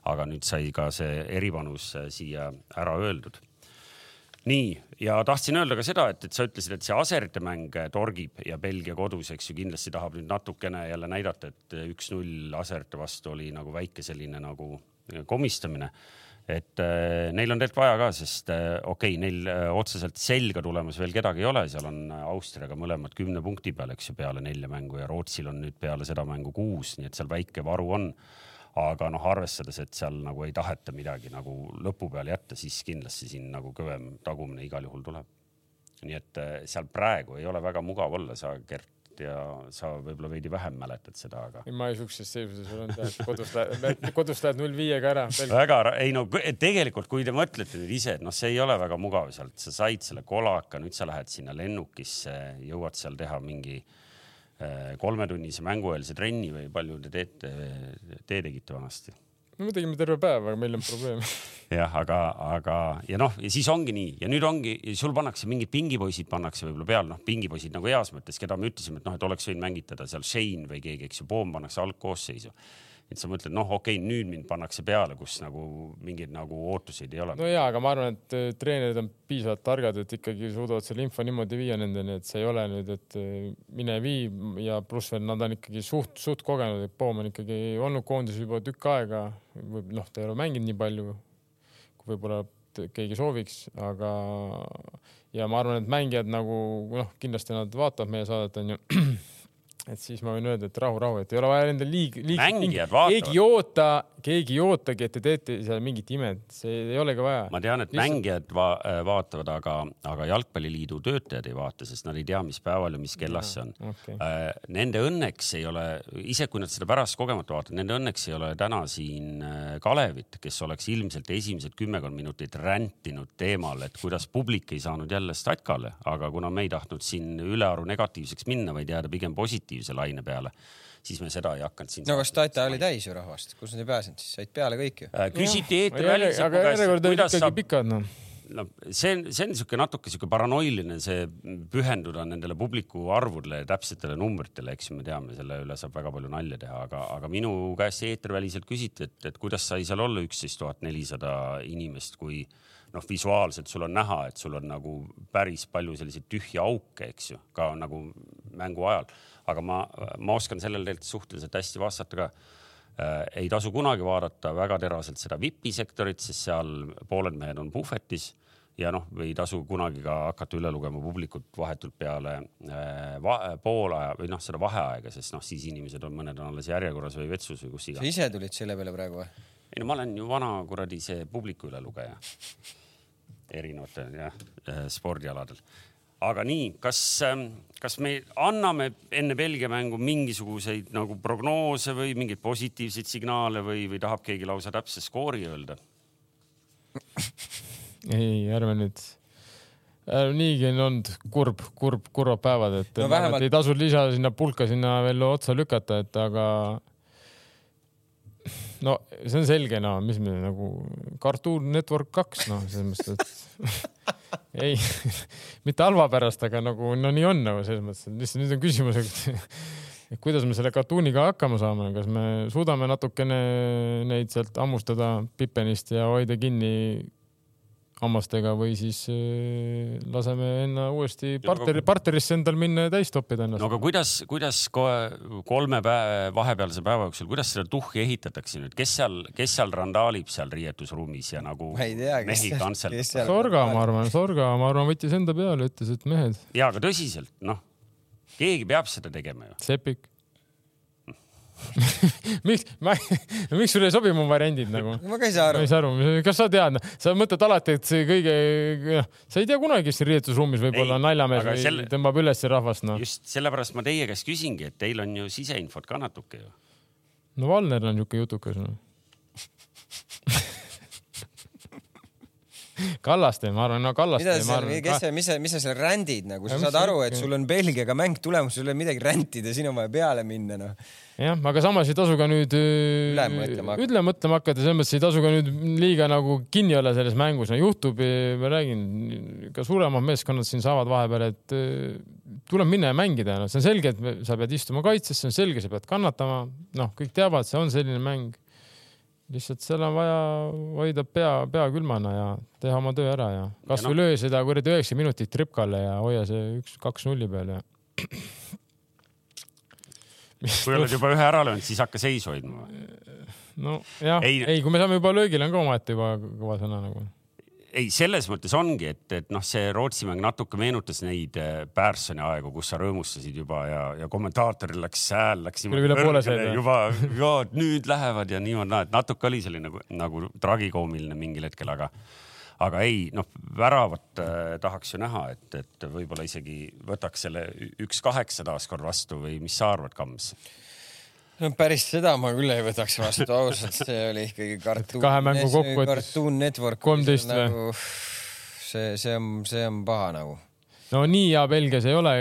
aga nüüd sai ka see erivanus äh, siia ära öeldud nii, ja tahtsin öelda ka seda, et, et sa ütlesid, et see aserite mäng torgib ja Belgia kodus, eks ju, kindlasti tahab nüüd natukene jälle näidata, et üks-null aserite vastu oli nagu väike selline nagu komistamine et äh, neil on tegelikult vaja ka, sest äh, okei okay,, neil äh, otseselt selga tulemas veel kedagi ei ole, seal on Austriaga mõlemad kümne punkti peal, eks ju, peale nelja mängu ja Rootsil on nüüd peale seda mängu kuus, nii et seal väike varu on. aga noh, arvestades, et seal nagu ei taheta midagi nagu lõpu peale jätta, siis kindlasti siin nagu kõvem tagumine igal juhul tuleb. nii et seal praegu ei ole väga mugav olla, sa Gert ja sa võib-olla veidi vähem mäletad seda, aga. ma ei siukses seisus olnud jah, et kodus lähed, kodus lähed null viiega ära. väga, ei no tegelikult, kui te mõtlete nüüd ise, et noh, see ei ole väga mugav sealt, sa said selle kolaka, nüüd sa lähed sinna lennukisse, jõuad seal teha mingi äh, kolmetunnise mängueelse trenni või palju te teete, te tegite vanasti me tegime terve päev, aga meil on probleem. [LAUGHS] jah, aga, aga ja noh, ja siis ongi nii. Ja nüüd ongi, sul pannakse mingid pingipoisid pannakse võib-olla peale, noh, pingipoisid nagu heas mõttes, keda me ütlesime, et noh, et oleks võinud mängitada seal Shane või keegi, eks ju, Poom pannakse algkoosseisu et sa mõtled, noh, okei okay,, nüüd mind pannakse peale, kus nagu mingeid nagu ootuseid ei ole. no ja, aga ma arvan, et äh, treenerid on piisavalt targad, et ikkagi suudavad selle info niimoodi viia nendeni, et see ei ole nüüd, et äh, mine vii ja pluss veel nad on ikkagi suht, suht kogenud, et Poom on ikkagi olnud koondises juba tükk aega, noh, ta ei ole mänginud nii palju, kui võib-olla keegi sooviks, aga ja ma arvan, et mängijad nagu noh, kindlasti nad vaatavad meie saadet onju [CLEARS THROAT] et siis ma võin öelda, et rahu, rahu, et ei ole vaja endale liig-, liig-. mängijad vaatavad. keegi ei oota, keegi ei ootagi, et te teete seal mingit imet, see ei olegi vaja. ma tean, et Lihtsalt... mängijad va äh, vaatavad, aga, aga Jalgpalliliidu töötajad ei vaata, sest nad ei tea, mis päeval ja mis kellas see on okay.. Äh, nende õnneks ei ole, isegi kui nad seda pärast kogemata vaatavad, nende õnneks ei ole täna siin äh, Kalevit, kes oleks ilmselt esimesed kümmekond minutit räntinud teemal, et kuidas publik ei saanud jälle statkale, aga kuna me ei tahtnud siin ülearu negatiivseks minna, vaid jääda pigem positiivseks positiivse laine peale, siis me seda ei hakanud siin. no aga Stata oli täis ju rahvast, kus nad ei pääsenud, siis said peale kõik ju äh,. küsiti eetriväliselt. aga järjekord olid ikkagi saab... pikad noh no see on, see on niisugune natuke sihuke paranoiline, see pühenduda nendele publiku arvudele ja täpsetele numbritele, eks ju, me teame, selle üle saab väga palju nalja teha, aga, aga minu käest eetriväliselt küsiti, et, et kuidas sai seal olla üksteist tuhat nelisada inimest, kui noh, visuaalselt sul on näha, et sul on nagu päris palju selliseid tühje auke, eks ju, ka nagu mängu ajal aga ma, ma oskan sellele tegelikult suhteliselt hästi vastata ka äh,. ei tasu kunagi vaadata väga teraselt seda VIP-i sektorit, sest seal pooled mehed on puhvetis ja noh, ei tasu kunagi ka hakata üle lugema publikut vahetult peale äh, va, poolaja või noh, seda vaheaega, sest noh, siis inimesed on, mõned on alles järjekorras või vetsus või kus iganes. sa ise tulid selle peale praegu või? ei no ma olen ju vana kuradi see publiku ülelugeja erinevatel jah äh, spordialadel aga nii, kas, ähm, kas me anname enne Belgia mängu mingisuguseid nagu prognoose või mingeid positiivseid signaale või, või tahab keegi lausa täpse skoori öelda? ei, ärme nüüd äh,. niigi on olnud kurb, kurb, kurvad päevad, et no, vähemalt... ei tasu lisa sinna pulka sinna veel otsa lükata, et aga no see on selge, no mis me nagu Cartoon Network kaks, noh, selles mõttes, et [LAUGHS] ei [LAUGHS] mitte halva pärast, aga nagu no nii on nagu selles mõttes, et lihtsalt nüüd on küsimus, et [LAUGHS] kuidas me selle kartuuniga hakkama saame, kas me suudame natukene neid sealt hammustada Pipenist ja hoida kinni hammastega või siis äh, laseme enne uuesti partneri, partnerisse endal minna ja täis toppida ennast. no aga kuidas, kuidas kohe kolme päeva, vahepealse päeva jooksul, kuidas seda tuhhi ehitatakse nüüd, kes seal, kes seal randaalib seal riietusruumis ja nagu tea, mehi kantseldab? Sorga, ma arvan, Sorga, ma arvan, võttis enda peale, ütles, et mehed. ja, aga tõsiselt, noh, keegi peab seda tegema ju. Sepik miks, ma, miks sulle ei sobi mu variandid nagu? ma ka ei saa aru. ma ei saa aru, kas sa tead, sa mõtled alati, et see kõige, noh, sa ei tea kunagi, kes siin riietusruumis võib-olla naljamees või selle... tõmbab üles rahvast, noh. just sellepärast ma teie käest küsingi, et teil on ju siseinfot ka natuke ju. no Valner on niisugune jutukas, noh Kallaste, ma arvan, no Kallaste. mida sa, kes sa, mis sa, mis sa seal rändid nagu, sa saad aru, et sul on Belgiaga mäng tulemas, sul ei ole midagi rändida, siin on vaja peale minna, noh. jah, aga samas ei tasu ka nüüd äh, üle mõtlema, üle mõtlema hakata, selles mõttes ei tasu ka nüüd liiga nagu kinni olla selles mängus, no juhtub, ma räägin, ka suuremad meeskonnad siin saavad vahepeal, et äh, tuleb minna ja mängida, noh, see on selge, et sa pead istuma kaitses, see on selge, sa pead kannatama, noh, kõik teavad, see on selline mäng lihtsalt seal on vaja hoida pea, pea külmana ja teha oma töö ära ja kasvõi no. löö seda kuradi üheksa minutit tripkale ja hoia see üks-kaks nulli peal ja. [CLEARS THROAT] kui oled juba ühe ära löönud, siis hakka seisu hoidma. no jah, ei, ei, kui me saame juba löögile, on ka omaette juba kõva sõna nagu ei, selles mõttes ongi, et, et noh, see Rootsi mäng natuke meenutas neid äh, Pärssoni aegu, kus sa rõõmustasid juba ja, ja kommentaatoril läks hääl läks sees. juba, ja nüüd lähevad ja niimoodi, et natuke oli selline nagu, nagu tragikoomiline mingil hetkel, aga, aga ei, noh, väravat äh, tahaks ju näha, et, et võib-olla isegi võtaks selle üks kaheksa taaskord vastu või mis sa arvad, Kams? No päris seda ma küll ei võtaks vastu ausalt, see oli ikkagi kartuun. kahe mängu kokkuvõttes. kartuun network. kolmteist või nagu,? see, see on, see on paha nagu. no nii hea Belgias ei ole,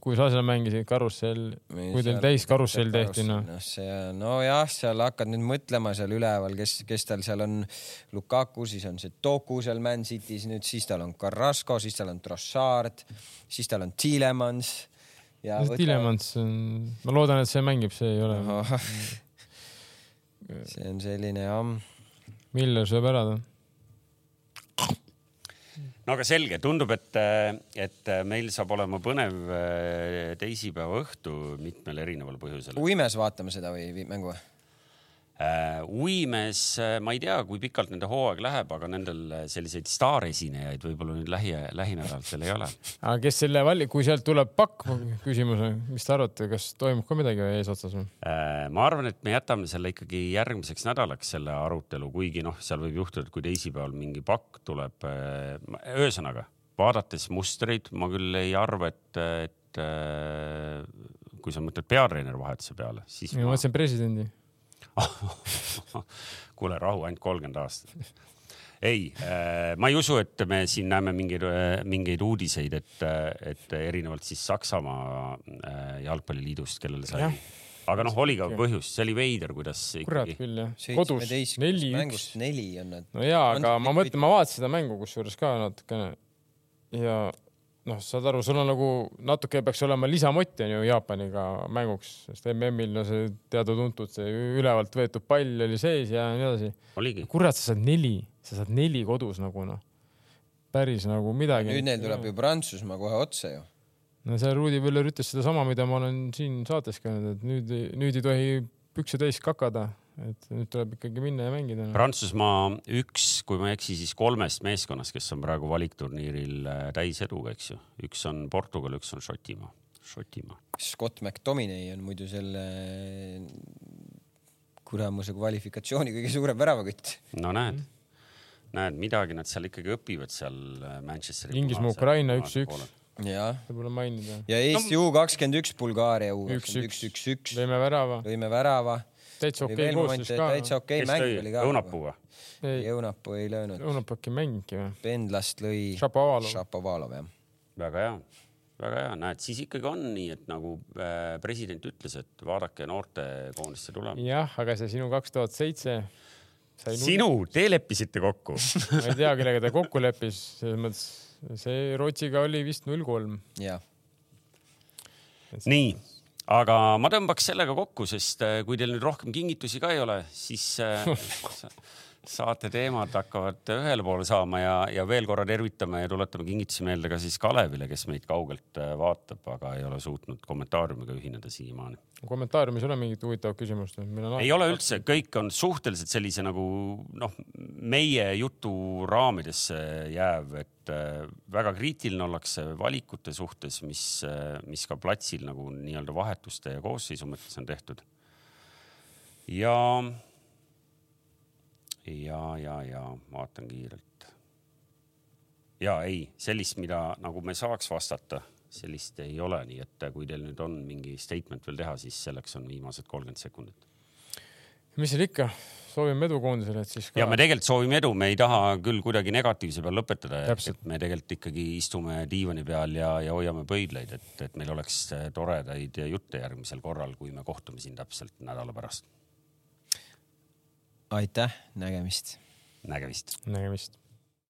kui sa seal mängisid karussell, kui teil täis karussell tehti noh. noh, see nojah, seal hakkad nüüd mõtlema seal üleval, kes, kes tal seal on. Lukaku, siis on see Doku seal Man City's nüüd, siis tal on Carrasco, siis tal on Trossard, siis tal on Tielemans Võta... Tillemans, ma loodan, et see mängib, see ei ole no.. [LAUGHS] see on selline jah. Miller sööb ära ta. no aga selge, tundub, et, et meil saab olema põnev eh, teisipäeva õhtu mitmel erineval põhjusel. uimes vaatame seda või mängu või? Äh, uimes, äh, ma ei tea, kui pikalt nende hooaeg läheb, aga nendel äh, selliseid staaresinejaid võib-olla nüüd lähi, lähinädalatel ei ole. [LAUGHS] aga kes selle vali-, kui sealt tuleb pakk, küsimus on, mis te arvate, kas toimub ka midagi eesotsas või? ma arvan, et me jätame selle ikkagi järgmiseks nädalaks, selle arutelu, kuigi noh, seal võib juhtuda, et kui teisipäeval mingi pakk tuleb. ühesõnaga, vaadates mustreid, ma küll ei arva, et, et kui sa mõtled peatreeneri vahetuse peale, siis. ma mõtlesin presidendi [LAUGHS] kuule, rahu, ainult kolmkümmend aastat. ei, äh, ma ei usu, et me siin näeme mingeid, äh, mingeid uudiseid, et, et erinevalt siis Saksamaa äh, jalgpalliliidust, kellele sai aga noh, oli ka põhjus, see oli veider, kuidas ikkagi. kurat küll jah, kodus neli-üks. neli on nad. no ja, aga ma mõtlen, ma vaatasin seda mängu kusjuures ka natukene ja noh, saad aru, sul on nagu natuke peaks olema lisamott on ju Jaapaniga mänguks, sest MM-il no see teada-tuntud see ülevalt võetud pall oli sees ja nii edasi. kurat, sa saad neli, sa saad neli kodus nagu noh, päris nagu midagi. nüüd neil tuleb ju Prantsusmaa kohe otsa ju. no see Rudi Völler ütles sedasama, mida ma olen siin saates ka öelnud, et nüüd, nüüd ei tohi pükse täis kakada et nüüd tuleb ikkagi minna ja mängida no.. Prantsusmaa üks, kui ma ei eksi, siis kolmest meeskonnast, kes on praegu valikturniiril äh, täiseduga, eks ju. üks on Portugal, üks on Šotimaa, Šotimaa. Scott McTominay on muidu selle kuramuse kvalifikatsiooni kõige suurem väravakütt. no näed mm., näed, midagi nad seal ikkagi õpivad seal äh, Manchesteri. Inglismaa, Ukraina üks-üks jah. võib-olla mainida. ja Eesti U kakskümmend üks, Bulgaaria U kakskümmend üks, üks, üks. lõime värava. lõime värava täitsa okei okay koosseis ka. täitsa okei okay mäng oli ka. Õunapuu või? Õunapuu ei löönud. Õunapuu äkki mängibki või? Pendlast lõi. Šapovalov. Šapovalov jah. väga hea, väga hea, näed, siis ikkagi on nii, et nagu äh, president ütles, et vaadake noortekoondisse tulema. jah, aga see sinu kaks tuhat seitse sinu, te leppisite kokku [LAUGHS] ma ei tea, kellega ta kokku leppis, selles mõttes see Rootsiga oli vist null kolm. jah. nii aga ma tõmbaks sellega kokku, sest äh, kui teil nüüd rohkem kingitusi ka ei ole, siis äh, [LAUGHS] saate teemad hakkavad ühele poole saama ja, ja veel korra tervitame ja tuletame kingitusi meelde ka siis Kalevile, kes meid kaugelt äh, vaatab, aga ei ole suutnud kommentaariumiga ühineda siiamaani. kommentaariumis ei ole mingit huvitavat küsimust? ei ole üldse, kõik on suhteliselt sellise nagu noh, meie jutu raamidesse jääv, et äh, väga kriitiline ollakse valikute suhtes, mis, äh, mis ka platsil nagu nii-öelda vahetuste ja koosseisu mõttes on tehtud. ja ja, ja, ja vaatan kiirelt. ja ei, sellist, mida nagu me saaks vastata, sellist ei ole, nii et kui teil nüüd on mingi statement veel teha, siis selleks on viimased kolmkümmend sekundit. mis seal ikka, soovime edu koondisele, et siis ka.... ja me tegelikult soovime edu, me ei taha küll kuidagi negatiivse peal lõpetada. me tegelikult ikkagi istume diivani peal ja, ja hoiame pöidlaid, et, et meil oleks toredaid jutte järgmisel korral, kui me kohtume siin täpselt nädala pärast aitäh, nägemist. nägemist. nägemist